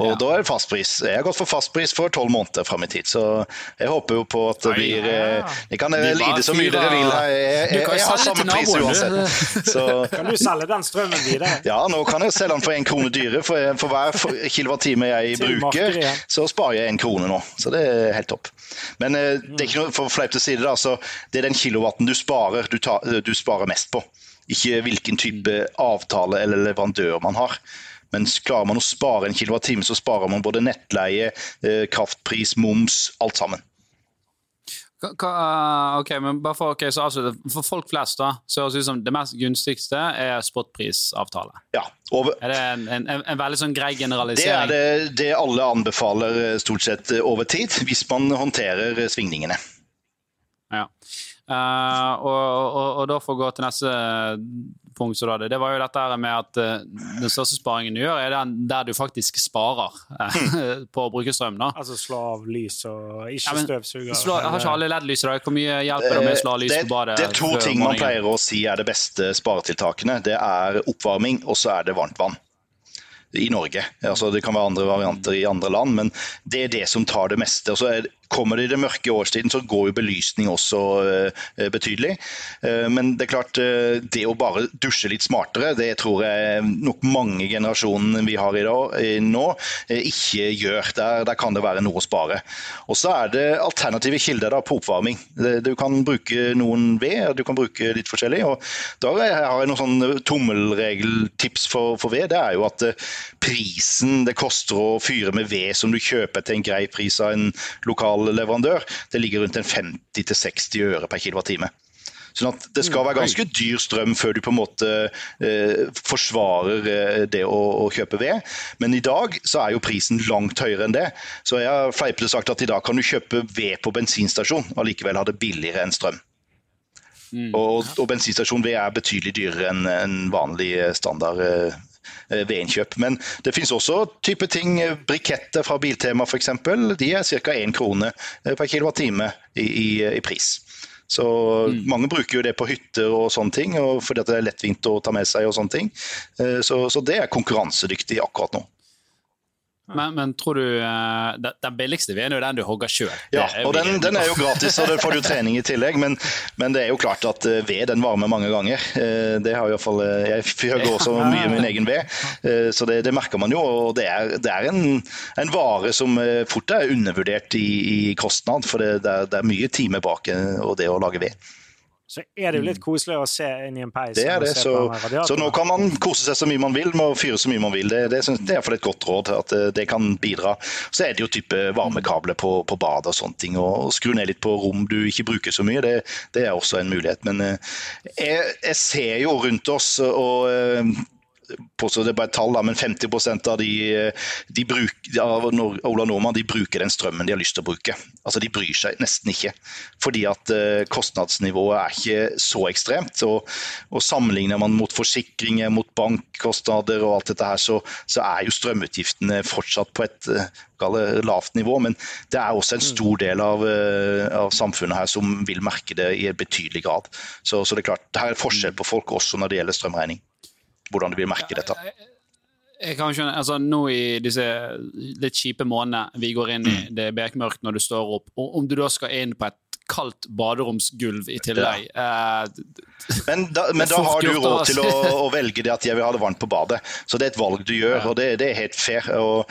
Og ja. da er det fastpris. Jeg har gått for fastpris for tolv måneder fra min tid, så jeg håper jo på at det blir Dere kan de lide så mye dere vil Jeg, Jeg, jeg, jeg har samme pris uansett. Så. Kan du selge den strømmen videre? Ja, nå kan jeg selge den for én krone dyrere. For, for hver kilowattime jeg bruker, så sparer jeg én krone nå. Så det er helt topp. Men eh, det er ikke noe for fleip til side, da. Så det er den kilowatten du sparer, du, tar, du sparer mest på. Ikke hvilken type avtale eller leverandør man har. Men klarer man å spare en kilowattime, så sparer man både nettleie, eh, kraftpris, moms, alt sammen. Hva, eh, ok, men bare For, okay, så avslutte. for folk flest da, så høres det ut som det mest gunstigste er spotprisavtale. Ja, over, er det en, en, en, veldig sånn grei generalisering? Det er det, det alle anbefaler eh, stort sett over tid, hvis man håndterer svingningene. Ja. Uh, og, og, og, da får gå til neste punkt, så da, det var jo dette med at uh, den største sparingen du gjør, er den der du faktisk sparer uh, på å bruke strøm. da. Altså slå av lys og ikke ja, støvsuger? Har ikke alle LED-lys i dag? Hvor mye hjelper det med å slå av lys på badet? Det er to ting man pleier å si er det beste sparetiltakene. Det er oppvarming, og så er det varmt vann i Norge. Altså, det kan være andre varianter i andre land, men det er det som tar det meste. Og så er Kommer det i det mørke årstiden, så går jo belysning også uh, betydelig. Uh, men det er klart, uh, det å bare dusje litt smartere, det tror jeg nok mange generasjoner vi har i dag, nå, ikke gjør. Der, der, kan det være noe å spare. Og så er det alternative kilder da, på oppvarming. Du kan bruke noen ved, du kan bruke litt forskjellig. og Da har jeg noen sånn tommelregeltips for, for ved. Det er jo at prisen det koster å fyre med ved som du kjøper til en grei pris av en lokal leverandør, det ligger rundt en 50-60 øre per kWt. Sånn at Det skal være ganske dyr strøm før du på en måte eh, forsvarer eh, det å, å, kjøpe ved. Men i dag så er jo prisen langt høyere enn det. Så jeg har fleipete sagt at i dag kan du kjøpe ved på bensinstasjon og likevel ha det billigere enn strøm. Mm. Og, og bensinstasjon ved er betydelig dyrere enn en vanlig standard Eh, ved innkjøp. Men det finnes også type ting, eh, briketter fra Biltema f.eks. De er ca. 1 krone eh, per kilowattime i, i, i pris. Så mm. Mange bruker jo det på hytter og sånne ting, og fordi det er lettvint å ta med seg. og sånne ting. Så, så det er konkurransedyktig akkurat nå. Men, men, tror du uh, den billigste vinen er jo den du hogger sjøl? Ja, og den, den, er jo gratis, og det får du trening i tillegg. Men, men det er jo klart at uh, ved den varmer mange ganger. Uh, det har i hvert fall, Jeg fyrer også mye min egen ved, så det, det, merker man jo. Og det er, det er en, en, vare som fort er undervurdert i, i kostnad, for det, det, er, det er mye time bak og det å lage ved så er det jo litt mm. koselig å se inn i en peis. Det er det, så, så, nå kan man kose seg så mye man vil med å fyre så mye man vil. Det, det, det er for et godt råd at det, det, kan bidra. Så er det jo type varmekabler på, på badet og sånne ting. Og skru ned litt på rom du ikke bruker så mye, det, det er også en mulighet. Men eh, jeg, jeg ser jo rundt oss og eh, påstår det er bare et tall, da, men 50% av de, de bruk, av Ola Nordmann de bruker den strømmen de har lyst til å bruke. Altså De bryr seg nesten ikke. Fordi at uh, kostnadsnivået er ikke så ekstremt. Og, og Sammenligner man mot forsikringer, mot bankkostnader og alt dette her, så, så er jo strømutgiftene fortsatt på et uh, lavt nivå. Men det er også en stor del av, av, samfunnet her som vil merke det i betydelig grad. Så, så det er klart, det er forskjell på folk også når det gjelder strømregning hvordan du vil merke dette. Jeg kan skjønne, altså Nå i disse litt kjipe månedene vi går inn i, mm. det er bekmørkt når du står opp, og om du da skal inn på et kaldt baderomsgulv i tillegg ja. eh, Men da, men da har du råd til å, å, velge det at jeg vil ha det varmt på badet. Så det er et valg du gjør, ja. og det, det, er helt fair. og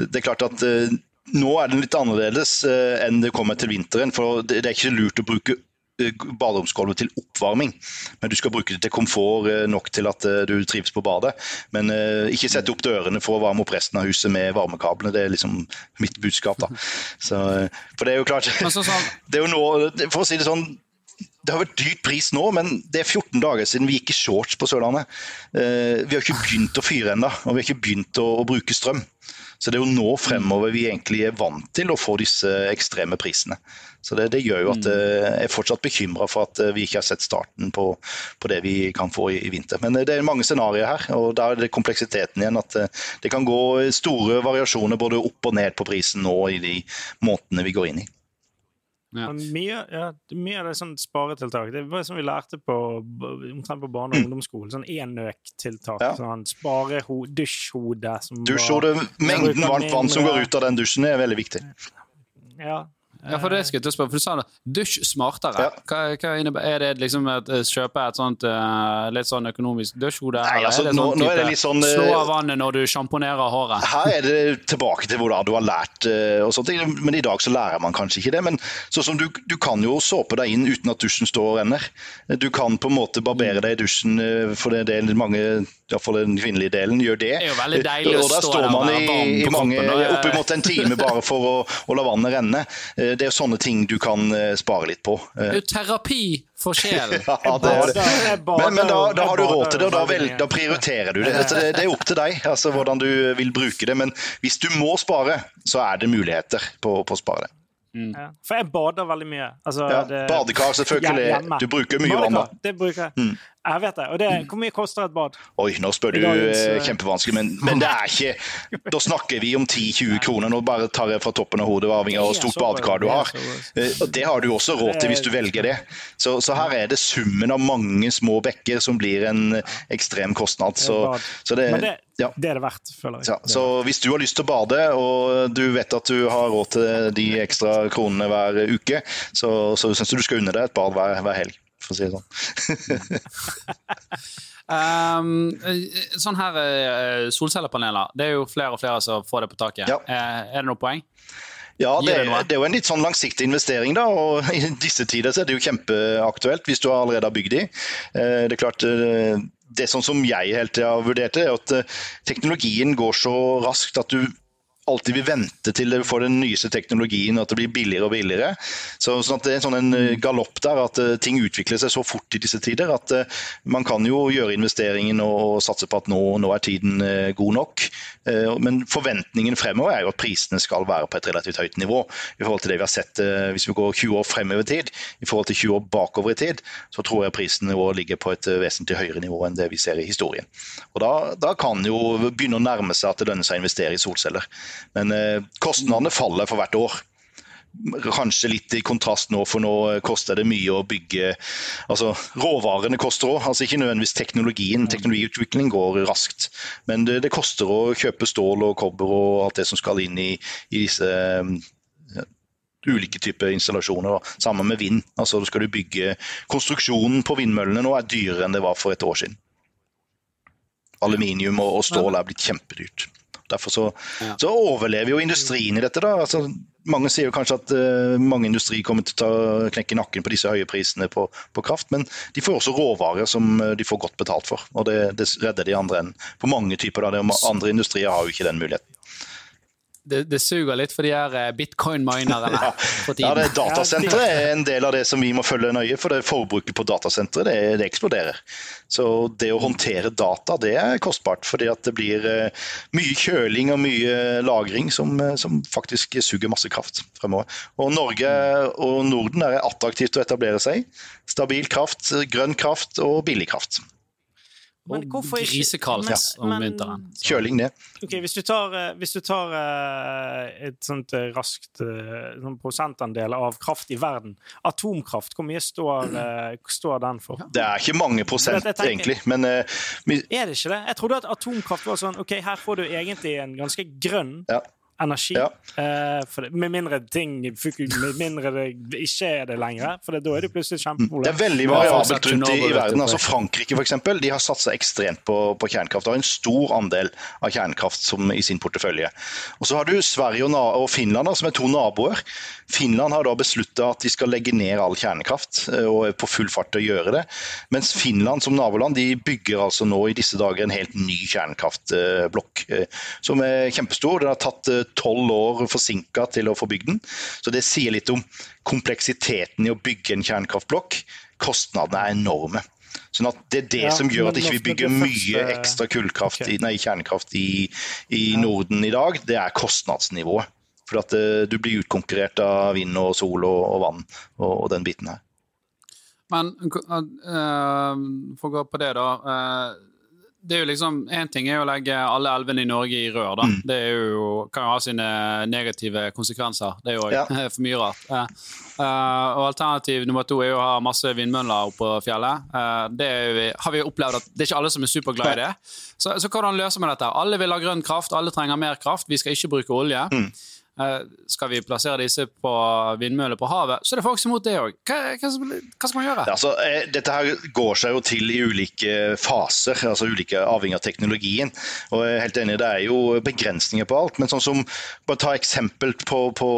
det er klart at uh, Nå er det litt annerledes uh, enn det kommer til vinteren. for det, er ikke lurt å bruke Eh, baderomsgulvet til oppvarming. Men du skal bruke det til komfort eh, nok til at eh, du trives på badet. Men ikke sette opp dørene for å varme opp resten av huset med varmekablene. Det er liksom mitt budskap. da. Så, for det er jo klart det er jo nå, For å si det sånn, det har vært dyrt pris nå, men det er 14 dager siden vi gikk i shorts på Sørlandet. Vi har ikke begynt å fyre ennå, og vi har ikke begynt å, å bruke strøm. Så det er jo nå fremover vi egentlig er vant til å få disse ekstreme prisene. Så det, det gjør jo at mm. eh, jeg er fortsatt bekymra for at eh, vi ikke har sett starten på, på det vi kan få i, i, vinter. Men eh, det er mange scenarioer her, og da er det kompleksiteten igjen. At det kan gå store variasjoner både opp og ned på prisen nå i de månedene vi går inn i. Ja. Mye, ja, mye, av det er sånn sparetiltak. Det var som vi lærte på, omtrent på barne- og ungdomsskolen. Sånn enøktiltak. Ja. Sånn spare dusjhode. Dusjhode, Mengden varmt vann som går ut av den dusjen, er veldig viktig. Ja, ja, for det skal jeg spørre, for Du sa det. Dusj smartere. Ja. Hva, hva Er det liksom at eh, kjøpe et sånt uh, litt sånn økonomisk dusjhode? Nei, altså, nå, sånn nå, er det litt sånn Slå av vannet når du sjamponerer håret? Her er det tilbake til hvordan du har lært og sånt, men i dag så lærer man kanskje ikke det. Men sånn som du, du kan jo såpe deg inn uten at dusjen står og renner. Du kan på en måte barbere deg i dusjen, for det er mange iallfall den kvinnelige delen, gjør det. Det er jo veldig deilig og da står man i, i mange, oppimot en time bare for å, å la vannet renne. Eh, det er sånne ting du kan eh, spare litt på. Det er jo terapi for sjelen. ja, det er det. Men, men da, da, har du råd til det, og da, vel, da prioriterer du det. det. Det er opp til deg altså, hvordan du vil bruke det. Men hvis du må spare, så er det muligheter på, på å spare det. Mm. Ja. For jeg bader veldig mye. Altså, ja, badekar, selvfølgelig. Du bruker mye vann. Det bruker jeg. Mm. Jeg vet det. Og det, hvor mye koster et bad? Oi, nå spør du dagens, uh... kjempevanskelig, men, men, det er ikke Da snakker vi om 10-20 kroner. Nå bare tar jeg fra toppen av hodet avhengig av hvor stort badekar du har. Eh, og Det har du også råd til hvis du velger det. Så, så her er det summen av mange små bekker som blir en ekstrem kostnad. Så, så det, ja. det er det verdt, føler jeg. Ja, så hvis du har lyst til å bade, og du vet at du har råd til de ekstra kronene hver uke, så, så syns jeg du skal unne deg et bad hver, hver helg for å si det sånn. um, sånn her uh, solcellepaneler, det er jo flere og flere som får det på taket. Ja. Uh, er det noe poeng? Ja, det, det, er jo en litt sånn langsiktig investering, da. Og i disse tider så er det jo kjempeaktuelt hvis du allerede har bygd de. Uh, det er klart det sånn som jeg helt har vurdert det, er at teknologien går så raskt at du alltid vil vente til du får den nyeste teknologien og at det blir billigere og billigere. Så, sånn det er en sånn eh, galopp der at uh, ting utvikler seg så fort i disse tider at uh, man kan jo gjøre investeringen og, satse på at nå, nå er tiden god nok. men forventningen fremover er jo at prisene skal være på et relativt høyt nivå i forhold til det vi har sett hvis vi går 20 år fremover i tid. I forhold til 20 år bakover i tid, så tror jeg prisene våre ligger på et vesentlig høyere nivå enn det vi ser i historien. Og Da, da kan jo begynne å nærme seg at det lønner seg å investere i solceller. Men eh, kostnadene faller for hvert år. Kanskje litt i kontrast nå, for nå koster det mye å bygge altså Råvarene koster òg, altså ikke nødvendigvis teknologien. Teknologiutvikling går raskt. Men det, det, koster å kjøpe stål og kobber og alt det som skal inn i, i disse ja, ulike typer installasjoner. Da. Sammen med vind. Altså skal du bygge Konstruksjonen på vindmøllene nå er dyrere enn det var for et år siden. Aluminium og, og stål er blitt kjempedyrt. Derfor så, ja. så, overlever jo industrien i dette. da. Altså, mange sier jo kanskje at uh, mange industri kommer til å ta, knekke nakken på disse høye prisene på, på, kraft, men de får også råvarer som uh, de får godt betalt for. og Det, det redder de andre enn på mange typer. da, Andre industrier har jo ikke den muligheten. Det, det, suger litt for de her eh, bitcoin-minerne ja. det Datasenteret er en del av det som vi må følge nøye, for det forbruket på datasenteret det, det, eksploderer. Så det å håndtere data det er kostbart, fordi at det blir uh, mye kjøling og mye lagring som, som, faktisk suger masse kraft fremover. Og Norge og Norden er attraktivt å etablere seg. Stabil kraft, grønn kraft og billig kraft. Men hvorfor ikke Grisekaldt ja. om vinteren. Kjøling ned. Okay, hvis du tar, eh, hvis du tar uh, et sånt uh, raskt uh, sånn prosentandel av kraft i verden Atomkraft, hvor mye står, står den for? Det er ikke mange prosent, tenker, egentlig, men uh, Er det ikke det? Jeg trodde at atomkraft var sånn OK, her får du egentlig en ganske grønn ja energi. Ja. Uh, det, med mindre ting Med mindre det ikke er det lenger, for da er det plutselig kjempeproblem. Det er veldig variabelt rundt i, i verden. altså Frankrike for eksempel, de har satsa ekstremt på, på, kjernekraft. Har en stor andel av kjernekraft som, i sin portefølje. Og Så har du Sverige og, og Finland, som er to naboer. Finland har da beslutta at de skal legge ned all kjernekraft, eh, og er på full fart til å gjøre det. Mens Finland som naboland de bygger altså nå i disse dager en helt ny kjernekraftblokk, eh, som er kjempestor. Den har tatt tolv år forsinka til å få bygd den. Så det sier litt om kompleksiteten i å bygge en kjernekraftblokk. Kostnadene er enorme. Sånn at Det er det ja, som gjør at ikke vi ikke bygger mye ekstra kullkraft, okay. nei, kjernekraft i, i ja. Norden i dag. Det er kostnadsnivået. For at uh, du blir utkonkurrert av vind og sol og, og vann og, og, den biten her. Men uh, for å gå på det, da. Uh, det er jo liksom, Én ting er å legge alle elvene i Norge i rør. da. Mm. Det jo, kan jo ha sine negative konsekvenser. Det er jo ja. for mye rart. Uh, uh, og Alternativ nummer to er jo å ha masse vindmøller oppå fjellet. Uh, det vi, har vi opplevd at det er ikke alle som er superglad i det. Så, så hvordan løser vi dette? Alle vil ha grønn kraft, alle trenger mer kraft. Vi skal ikke bruke olje. Mm. Eh, skal vi plassere disse på vindmøller på havet, så er det folk som er mot det òg. Hva, hva, skal man gjøre? Altså, eh, dette her går seg jo til i ulike faser, altså ulike avhengig av teknologien. Og jeg er helt enig, Det er jo begrensninger på alt. Men sånn som, bare ta eksempel på, på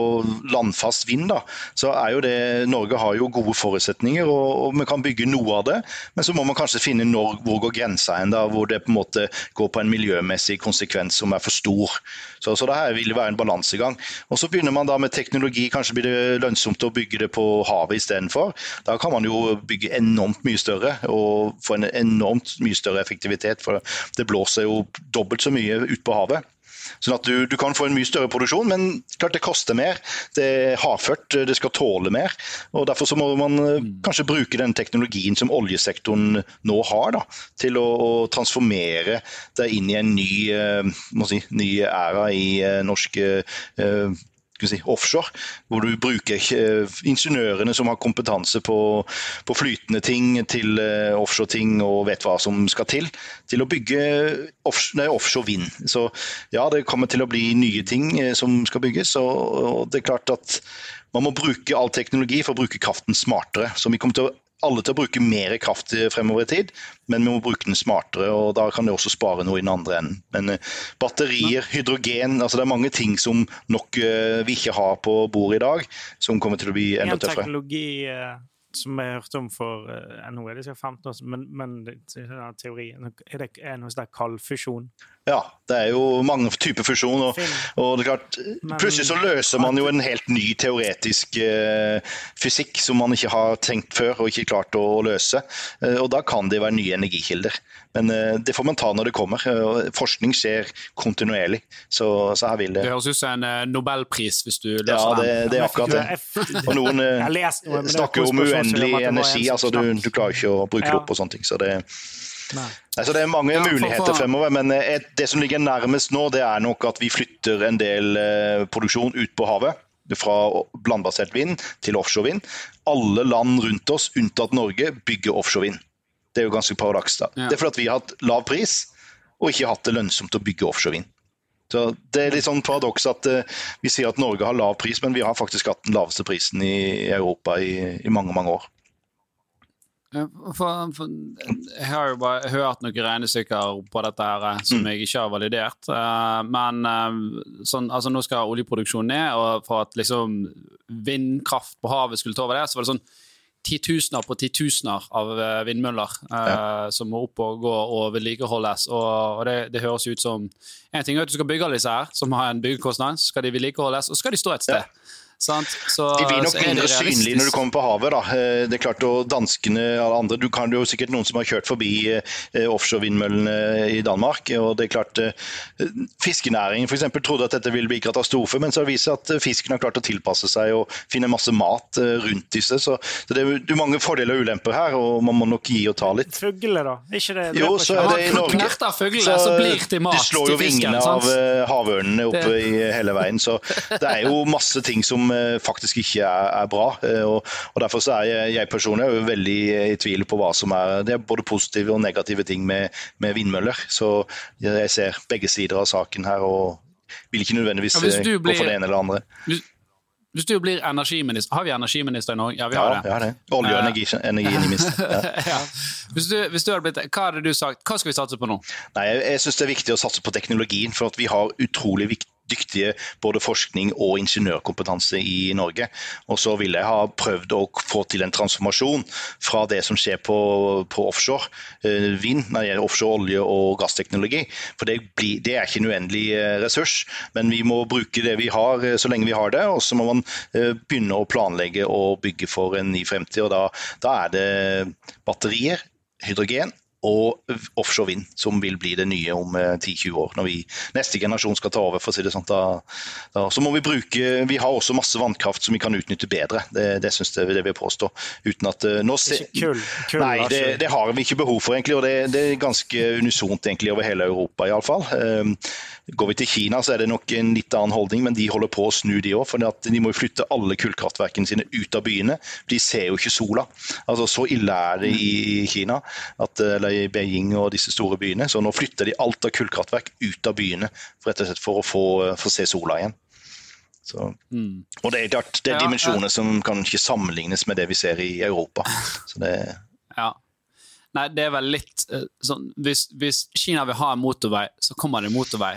landfast vind. da, så er jo det, Norge har jo gode forutsetninger, og, og, vi kan bygge noe av det. Men så må man kanskje finne når, hvor går grensa hen, da, hvor det på en måte går på en miljømessig konsekvens som er for stor. Så, så det her vil være en balansegang. Og Så begynner man da med teknologi, kanskje blir det lønnsomt å bygge det på havet istedenfor. Da kan man jo bygge enormt mye større og få en enormt mye større effektivitet. For det blåser jo dobbelt så mye ut på havet. Sånn at du, du, kan få en mye større produksjon, men klart det koster mer. Det er hardført, det skal tåle mer. og Derfor så må man eh, mm. kanskje bruke den teknologien som oljesektoren nå har, da, til å, å transformere det inn i en ny, uh, si, ny æra i uh, norsk si, offshore, hvor du bruker eh, ingeniørene som har kompetanse på, på flytende ting til uh, offshore-ting og vet hva som skal til, til å bygge offshore, offshore vind. Så ja, det kommer til å bli nye ting uh, som skal bygges. Og, og, det er klart at man må bruke all teknologi for å bruke kraften smartere. Så vi kommer til å alle til å bruke mer kraft fremover i tid, men vi må bruke den smartere. og Da kan det også spare noe i den andre enden. Men uh, batterier, hydrogen altså Det er mange ting som nok uh, vi ikke har på bordet i dag, som kommer til å bli enda tøffere. En teknologi uh, som jeg hørte om for nå er det 15 år men, men teorien, er det er noe sånn kaldfusjon? Ja, det er jo mange typer fusjon. Og, og, det er klart, plutselig så løser man jo en helt ny teoretisk eh, fysikk som man ikke har tenkt før og ikke klart å, å løse. Eh, og da kan det være nye energikilder. Men eh, det får man ta når det kommer. Forskning skjer kontinuerlig. Så, så her vil det Det høres ut som en eh, nobelpris hvis du løser ja, det. Ja, det er akkurat det. Og noen eh, snakker om uendelig energi. altså du, du klarer ikke å bruke det opp og sånne ting. Så det Altså, det er mange ja, muligheter fremover, men et, det som ligger nærmest nå, det er nok at vi flytter en del eh, produksjon ut på havet. Fra landbasert vind til offshore vind. Alle land rundt oss, unntatt Norge, bygger offshore vind. Det er jo ganske paradoks. da. Ja. Det er fordi vi har hatt lav pris og ikke hatt det lønnsomt å bygge offshore vind. Så Det er litt sånn paradoks at uh, vi sier at Norge har lav pris, men vi har faktisk hatt den laveste prisen i Europa i, i mange, mange år. For, for, jeg har jo bare hørt noen regnestykker på dette her eh, som mm. jeg ikke har validert. Uh, men sånn, altså nå skal oljeproduksjonen ned, og for at liksom vindkraft på havet skulle ta over det, så var det sånn titusener på titusener av vindmøller ja. som må opp og gå og vedlikeholdes. Og, og det, det, høres ut som En ting er at du skal bygge alle disse her, som har en byggekostnad, så skal de vedlikeholdes, og så skal de stå et sted. Ja. Så, de blir nok mindre synlige når du kommer på havet. Da. Eh, det er klart, og Danskene og andre, du kan jo sikkert noen som har kjørt forbi eh, offshore-vindmøllene i Danmark. og det er klart, eh, Fiskenæringen for eksempel, trodde at dette ville bli katastrofe, men så har det vist seg at fisken har klart å tilpasse seg og finne masse mat rundt disse. Så, så det er jo mange fordeler og ulemper her, og man må nok gi og ta litt. Fugler, da? Ikke det, jo, så er det i Norge. Fuglene, så, blir til mat, de slår jo vingene av havørnene oppe det. i hele veien. Så det er jo masse ting som Eh, faktisk ikke er, er bra. Eh, og, og, Derfor så er jeg, jeg personlig er veldig i tvil på hva som er Det er både positive og negative ting med, med vindmøller. Så jeg ser begge sider av saken her og vil ikke nødvendigvis ja, blir, gå for det ene eller andre. Hvis, hvis du blir energiminister Har vi energiminister i Norge? Ja, vi har ja, det. Ja, det. Olje- og energi, energiminister. Ja. Hvis, du, hvis du hadde blitt, hva hadde du sagt? Hva skal vi satse på nå? Nei, Jeg, jeg syns det er viktig å satse på teknologien, for at vi har utrolig viktig dyktige både forskning og ingeniørkompetanse i Norge. Og så vil jeg ha prøvd å få til en transformasjon fra det som skjer på, på offshore eh, vind, når det gjelder offshore olje- og gassteknologi. For det, blir, det, er ikke en uendelig eh, ressurs, men vi må bruke det vi har eh, så lenge vi har det. Og så må man begynne å planlegge og bygge for en ny fremtid. og da, da er det batterier, hydrogen og offshore vind, som vil bli det nye om 10-20 eh, år. Når vi, neste generasjon skal ta over. for å si det sånn. Da, da, så må Vi bruke, vi har også masse vannkraft som vi kan utnytte bedre. Det, det syns jeg det vil påstår, påstå. Uten at, eh, nå se, kull, kull, nei, det, det, har vi ikke behov for, egentlig, og det, det er ganske unisont egentlig over hele Europa. i alle fall. Um, Går vi til Kina, så er det nok en litt annen holdning, men de holder på å snu, de òg. For de må jo flytte alle kullkraftverkene sine ut av byene. De ser jo ikke sola. Altså, Så ille er det i Kina, at, eller i Beijing og disse store byene. Så nå flytter de alt av kullkraftverk ut av byene for, rett og slett for å få, få se sola igjen. Så, mm. Og det er, det er dimensjoner som kan ikke sammenlignes med det vi ser i Europa. Så det, ja. Nei, det er vel litt uh, sånn hvis, hvis, Kina vil ha en motorvei, så kommer det en motorvei.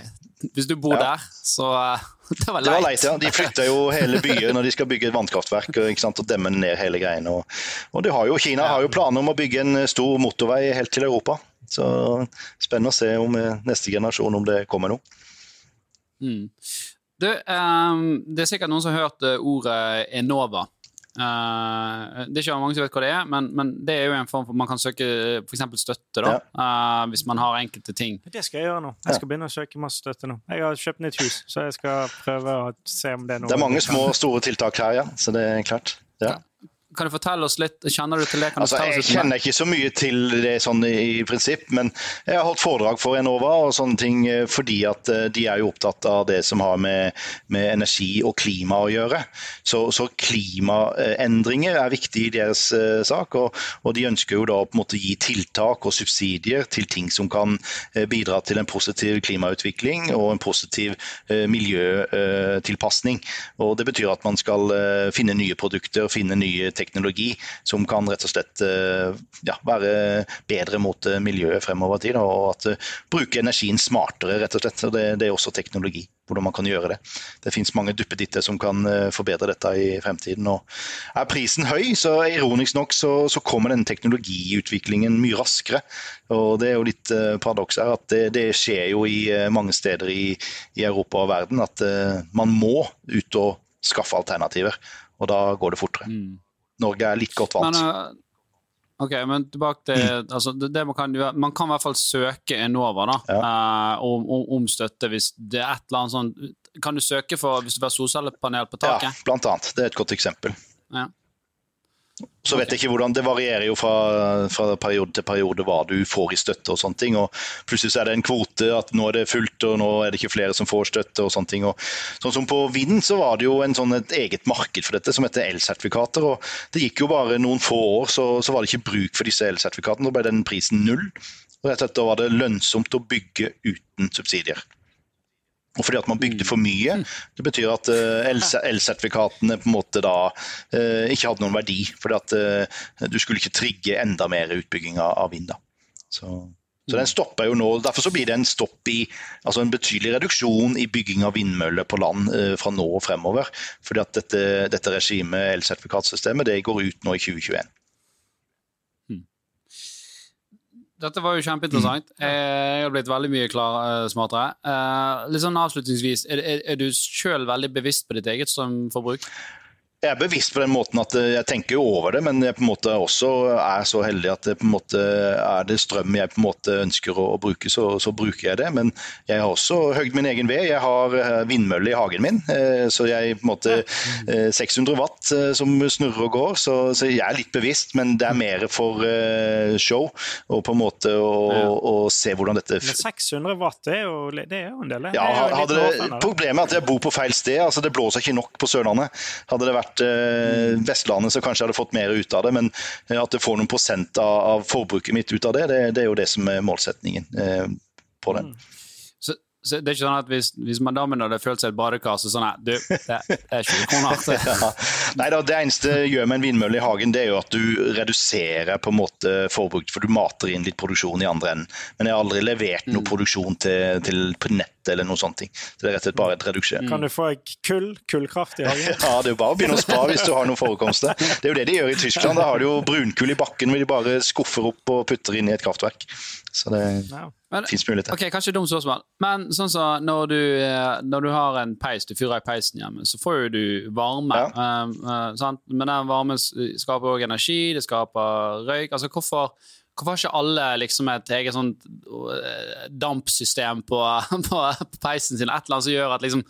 Hvis du bor ja. der, så uh, Det var leit. Det var leit, ja. De flytter jo hele byer når de skal bygge et vannkraftverk og demme ned hele greiene. Og, og har jo, Kina har jo planer om å bygge en stor motorvei helt til Europa. Så spennende å se om eh, neste generasjon om det kommer noe. Mm. Du, um, det er sikkert noen som har hørt ordet Enova. Uh, det er ikke mange som vet hva det er, men, men, det er jo en form for Man kan søke f.eks. støtte da, ja. uh, hvis man har enkelte ting. Det skal jeg gjøre nå. Jeg skal begynne å søke masse støtte nå. Jeg har kjøpt nytt hus, så jeg skal prøve å se om det er noe Det er mange små og store tiltak her, ja. Så det er klart. Ja. Kan du fortelle oss litt? Kjenner du til det? Altså, jeg kjenner ikke så mye til det sånn i, prinsipp, men jeg har holdt foredrag for Enova og sånne ting eh, fordi at eh, de er jo opptatt av det som har med, med energi og klima å gjøre. Så, så, klimaendringer er viktig i deres uh, sak, og, og, de ønsker jo da å på en måte gi tiltak og subsidier til ting som kan uh, bidra til en positiv klimautvikling og en positiv uh, miljøtilpasning. Og Det betyr at man skal finne nye produkter, finne nye teknologi som kan rett og slett eh, ja, være bedre mot eh, miljøet fremover tid. Og at uh, bruke energien smartere, rett og slett. Og det, det, er også teknologi, hvordan man kan gjøre det. Det finnes mange duppeditter som kan uh, forbedre dette i fremtiden. Og er prisen høy, så ironisk nok så, så kommer denne teknologiutviklingen mye raskere. Og det er jo litt uh, paradoks her at det, det, skjer jo i mange steder i, i Europa og verden at man må ut og skaffe alternativer. Og da går det fortere. Mm. Norge er litt godt vant. Men, uh, ok, men tilbake til mm. altså, det, det man, kan, man, kan, i hvert fall søke Enova da, ja. uh, om, om, om, støtte hvis det er et eller annet sånn Kan du søke for hvis det er solcellepanel på taket? Ja, blant annet. Det er et godt eksempel. Ja. Så vet jeg ikke hvordan, Det varierer jo fra, fra, periode til periode hva du får i støtte. og sånne ting, og Plutselig så er det en kvote, at nå er det fullt og nå er det ikke flere som får støtte. og sånne ting. Og, sånn som På vind så var det jo en sånn et eget marked for dette som heter elsertifikater. og Det gikk jo bare noen få år, så, så var det ikke bruk for disse elsertifikatene. Da ble den prisen null. og Da var det lønnsomt å bygge uten subsidier. Og fordi at man bygde for mye. Det betyr at uh, elsertifikatene på en måte da uh, ikke hadde noen verdi. fordi at uh, du skulle ikke trigge enda mer utbygging av vind. da. Så, så den stopper jo nå. Derfor så blir det en stopp i, altså en betydelig reduksjon i bygging av vindmøller på land fra nå og fremover. fordi at dette, dette regimet, elsertifikatsystemet, det går ut nå i 2021. Dette var jo kjempeinteressant. Mm. Jeg har blitt veldig mye klar, smartere. Litt sånn avslutningsvis, er, er, er du sjøl veldig bevisst på ditt eget strømforbruk? Jeg er bevisst på den måten at jeg tenker over det, men jeg på en måte også er så heldig at det på en måte er det strøm jeg på en måte ønsker å, bruke, så, så, bruker jeg det. Men jeg har også høgd min egen ved. Jeg har eh, vindmølle i hagen min, eh, så jeg på en måte 600 eh, watt som snurrer og går. Så, så jeg er litt bevisst, men det er mer for show og på en måte å, ja. å se hvordan dette Men 600 watt det er jo, det er jo en del? Ja, hadde, problemet er at jeg bor på feil sted. altså Det blåser ikke nok på Sørlandet. Hadde det vært vært eh, Vestlandet, så kanskje hadde fått mer ut av det. Men eh, at det får noen prosent av, av forbruket mitt ut av det, det, det, er jo det som er målsetningen eh, på den. Så, Så det er ikke sånn at hvis, hvis madammen hadde følt seg et badekar, så sånn Du, det, er 20 kroner. ja. Nei da, det eneste du gjør med en vindmølle i hagen, det er jo at du reduserer på en måte forbruket, for du mater inn litt produksjon i andre enden. Men jeg har aldri levert noe mm. produksjon til, til, på nett eller noen sånne ting. Så det er rett og slett bare et reduksjon. Kan du få kull, kullkraft i hagen? ja, det er jo bare å begynne å spa hvis du har noen forekomster. Det er jo det de gjør i Tyskland. Da har de jo brunkull i bakken hvor de bare skuffer opp og putter inn i et kraftverk. Så det ja. fins muligheter. Ok, Kanskje dumt spørsmål, men sånn så når du, eh, når du har en peis, du fyrer i peisen hjemme, så får jo du varme. Ja. Uh, uh, men den varmen skaper òg energi, det skaper røyk. Altså hvorfor Hvorfor har ikke alle liksom et eget sånn dampsystem på, på, på, peisen sin? Et eller annet som gjør at liksom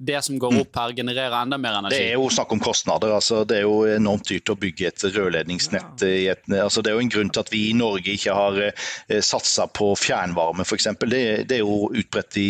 det som går opp her, genererer enda mer energi. Det er jo snakk om kostnader. Altså, det er jo enormt dyrt å bygge et rørledningsnett. Et, altså, det er jo en grunn til at vi i Norge ikke har eh, satsa på fjernvarme, f.eks. Det, det er jo utbredt i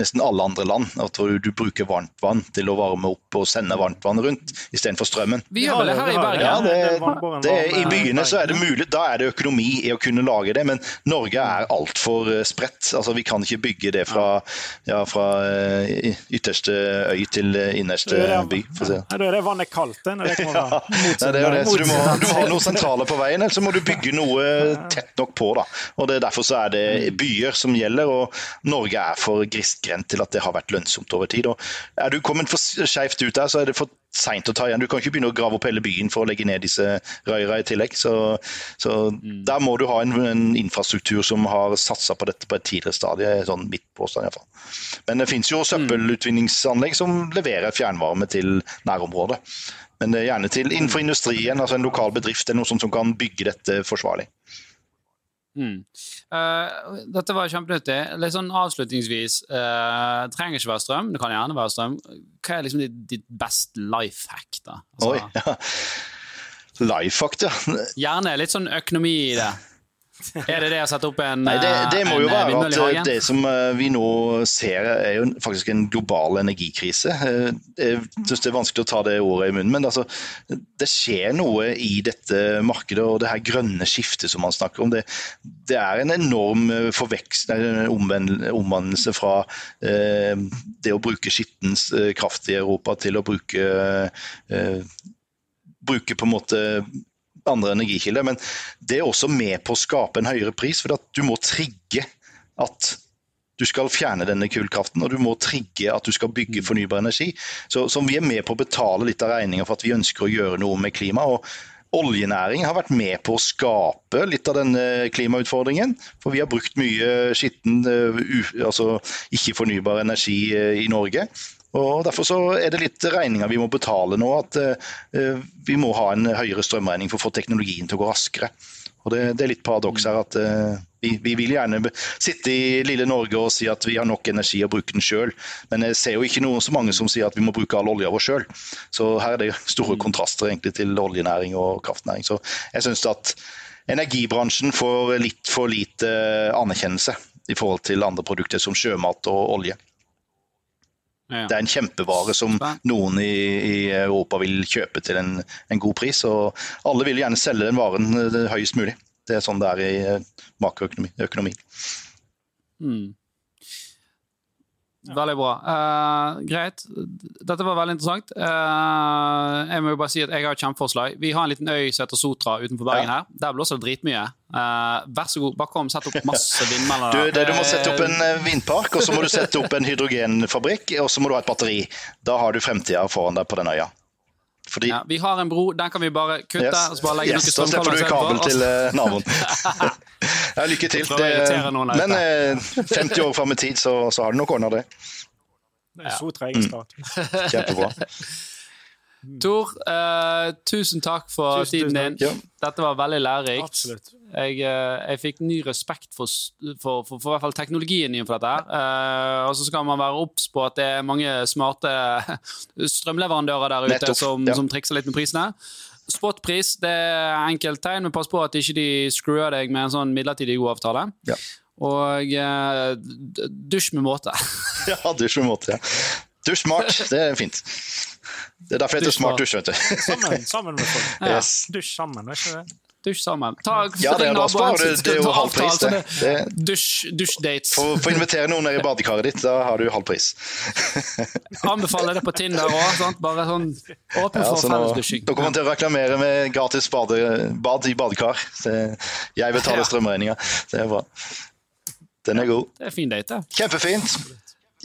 nesten alle andre land. At du bruker varmtvann til å varme opp og sende varmtvann rundt istedenfor strømmen. Vi vel det her i Bergen? Ja, det, det, I byene så er det mulig. Da er det økonomi i å kunne lage det, men Norge er altfor eh, spredt. Altså, vi kan ikke bygge det fra, ja, fra eh, ytterste øy til innerste by. For å Da er det vannet kaldt? Når det kommer ja, det er det. Så du må, du må ha noe sentrale på veien, eller så må du bygge noe tett nok på. Da. Og det er Derfor så er det byer som gjelder, og Norge er for gristgrendt til at det har vært lønnsomt over tid. Og er du kommet for skeivt ut der, så er det for seint å ta igjen. Du kan ikke begynne å grave opp hele byen for å legge ned disse røyra i tillegg. Så, så mm. der må du ha en, en infrastruktur som har satsa på dette på et tidligere stadie. sånn mitt påstand i hvert fall. Men det finnes jo mm. søppelutvinningsanlegg som leverer fjernvarme til nærområdet. Men det er gjerne til innenfor industrien, altså en lokal bedrift eller noe sånt som kan bygge dette forsvarlig. Mm. Uh, dette var kjempenyttig. Litt sånn avslutningsvis, uh, trenger ikke være strøm, det kan gjerne være strøm. Hva er liksom ditt, ditt best life hack, da? Altså, Oi, ja. Life hack, ja. Gjerne litt sånn økonomi i det. Er det det å sette opp en Nei, det, det må jo være at eh, det som eh, vi nå ser, er jo faktisk en global energikrise. Eh, jeg syns det er vanskelig å ta det ordet i munnen, men altså, det skjer noe i dette markedet og det her grønne skiftet som man snakker om. Det, det er en enorm omvendelse fra det å bruke skittens kraft i Europa til å bruke bruke på en måte andre energikilder. Men det er også med på å skape en høyere pris, for du må trigge at du skal fjerne denne kullkraften, og du må trigge at du skal bygge mm. fornybar energi. Så, så vi er med på å betale litt av regninga for at vi ønsker å gjøre noe med klimaet. Oljenæringen har vært med på å skape litt av denne klimautfordringen. For vi har brukt mye skitten, uh, altså ikke fornybar energi uh, i Norge. Og Derfor så er det litt regninger vi må betale nå. At uh, vi må ha en høyere strømregning for å få teknologien til å gå raskere. Og Det, det er litt paradoks her at uh, vi, vi, vil gjerne sitte i lille Norge og si at vi har nok energi og bruke den sjøl. Men jeg ser jo ikke noen så mange som sier at vi må bruke all olja vår sjøl. Så her er det store kontraster egentlig til oljenæring og kraftnæring. Så jeg syns at energibransjen får litt for lite anerkjennelse i forhold til andre produkter som sjømat og olje. Ja. Det er en kjempevare som noen i, i, Europa vil kjøpe til en, en, god pris. og Alle vil gjerne selge den varen eh, høyest mulig. Det er sånn det er i eh, makroøkonomi. Mm. Veldig bra. Uh, greit. Dette var veldig interessant. Uh, jeg må jo bare si at jeg har et kjempeforslag. Vi har en liten øy som heter Sotra utenfor Bergen ja. her. Der blåser det dritmye. Uh, vær så god, bare kom, sett opp masse vindmøller. Du, du må sette opp en vindpark, og så må du sette opp en hydrogenfabrikk, og så må du ha et batteri. Da har du fremtida foran deg på den øya. Fordi... Ja, vi har en bro, den kan vi bare kutte. Yes. og så bare legge yes, noen Da slipper du kabel til naboen. Ja, lykke til. Det, men 50 år fram i tid, så, så har du nok ordna det. Det er så treg start. Mm. Kjempebra. Tor, uh, tusen takk for tusen, tiden din. Ja. Dette var veldig lærerikt. Jeg, uh, jeg, fikk ny respekt for, for, for, for, teknologien innenfor dette. Uh, og så skal man være obs på at det er mange smarte strømleverandører der ute som, ja. som, trikser litt med prisene. Spotpris det er enkelt tegn, men pass på at ikke de skrur deg med en sånn midlertidig god avtale. Ja. Og dusj med måte. ja, dusj med måte. ja. Dusj smart, det er fint. Det er derfor det heter smart dusj, vet du. Sammen, sammen med folk. Ja. Yes. Dusj sammen, er ikke det? Dusj sammen. Ta, ja, det er, da sparer du det er jo halv pris, det. det. Dusj-dates. For, for å invitere noen ned i badekaret ditt, da har du halv pris. Anbefaler det på Tinder òg. Bare sånn åpne ja, for så fellesdusjing. Da kommer til å reklamere med gratis bade, bad i badekar. Så jeg betaler strømregninga. Det er bra. Den er god. Det er fin date. Kjempefint.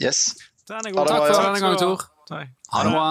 Yes. Den er god. Takk for denne gang, Tor. Ha det bra.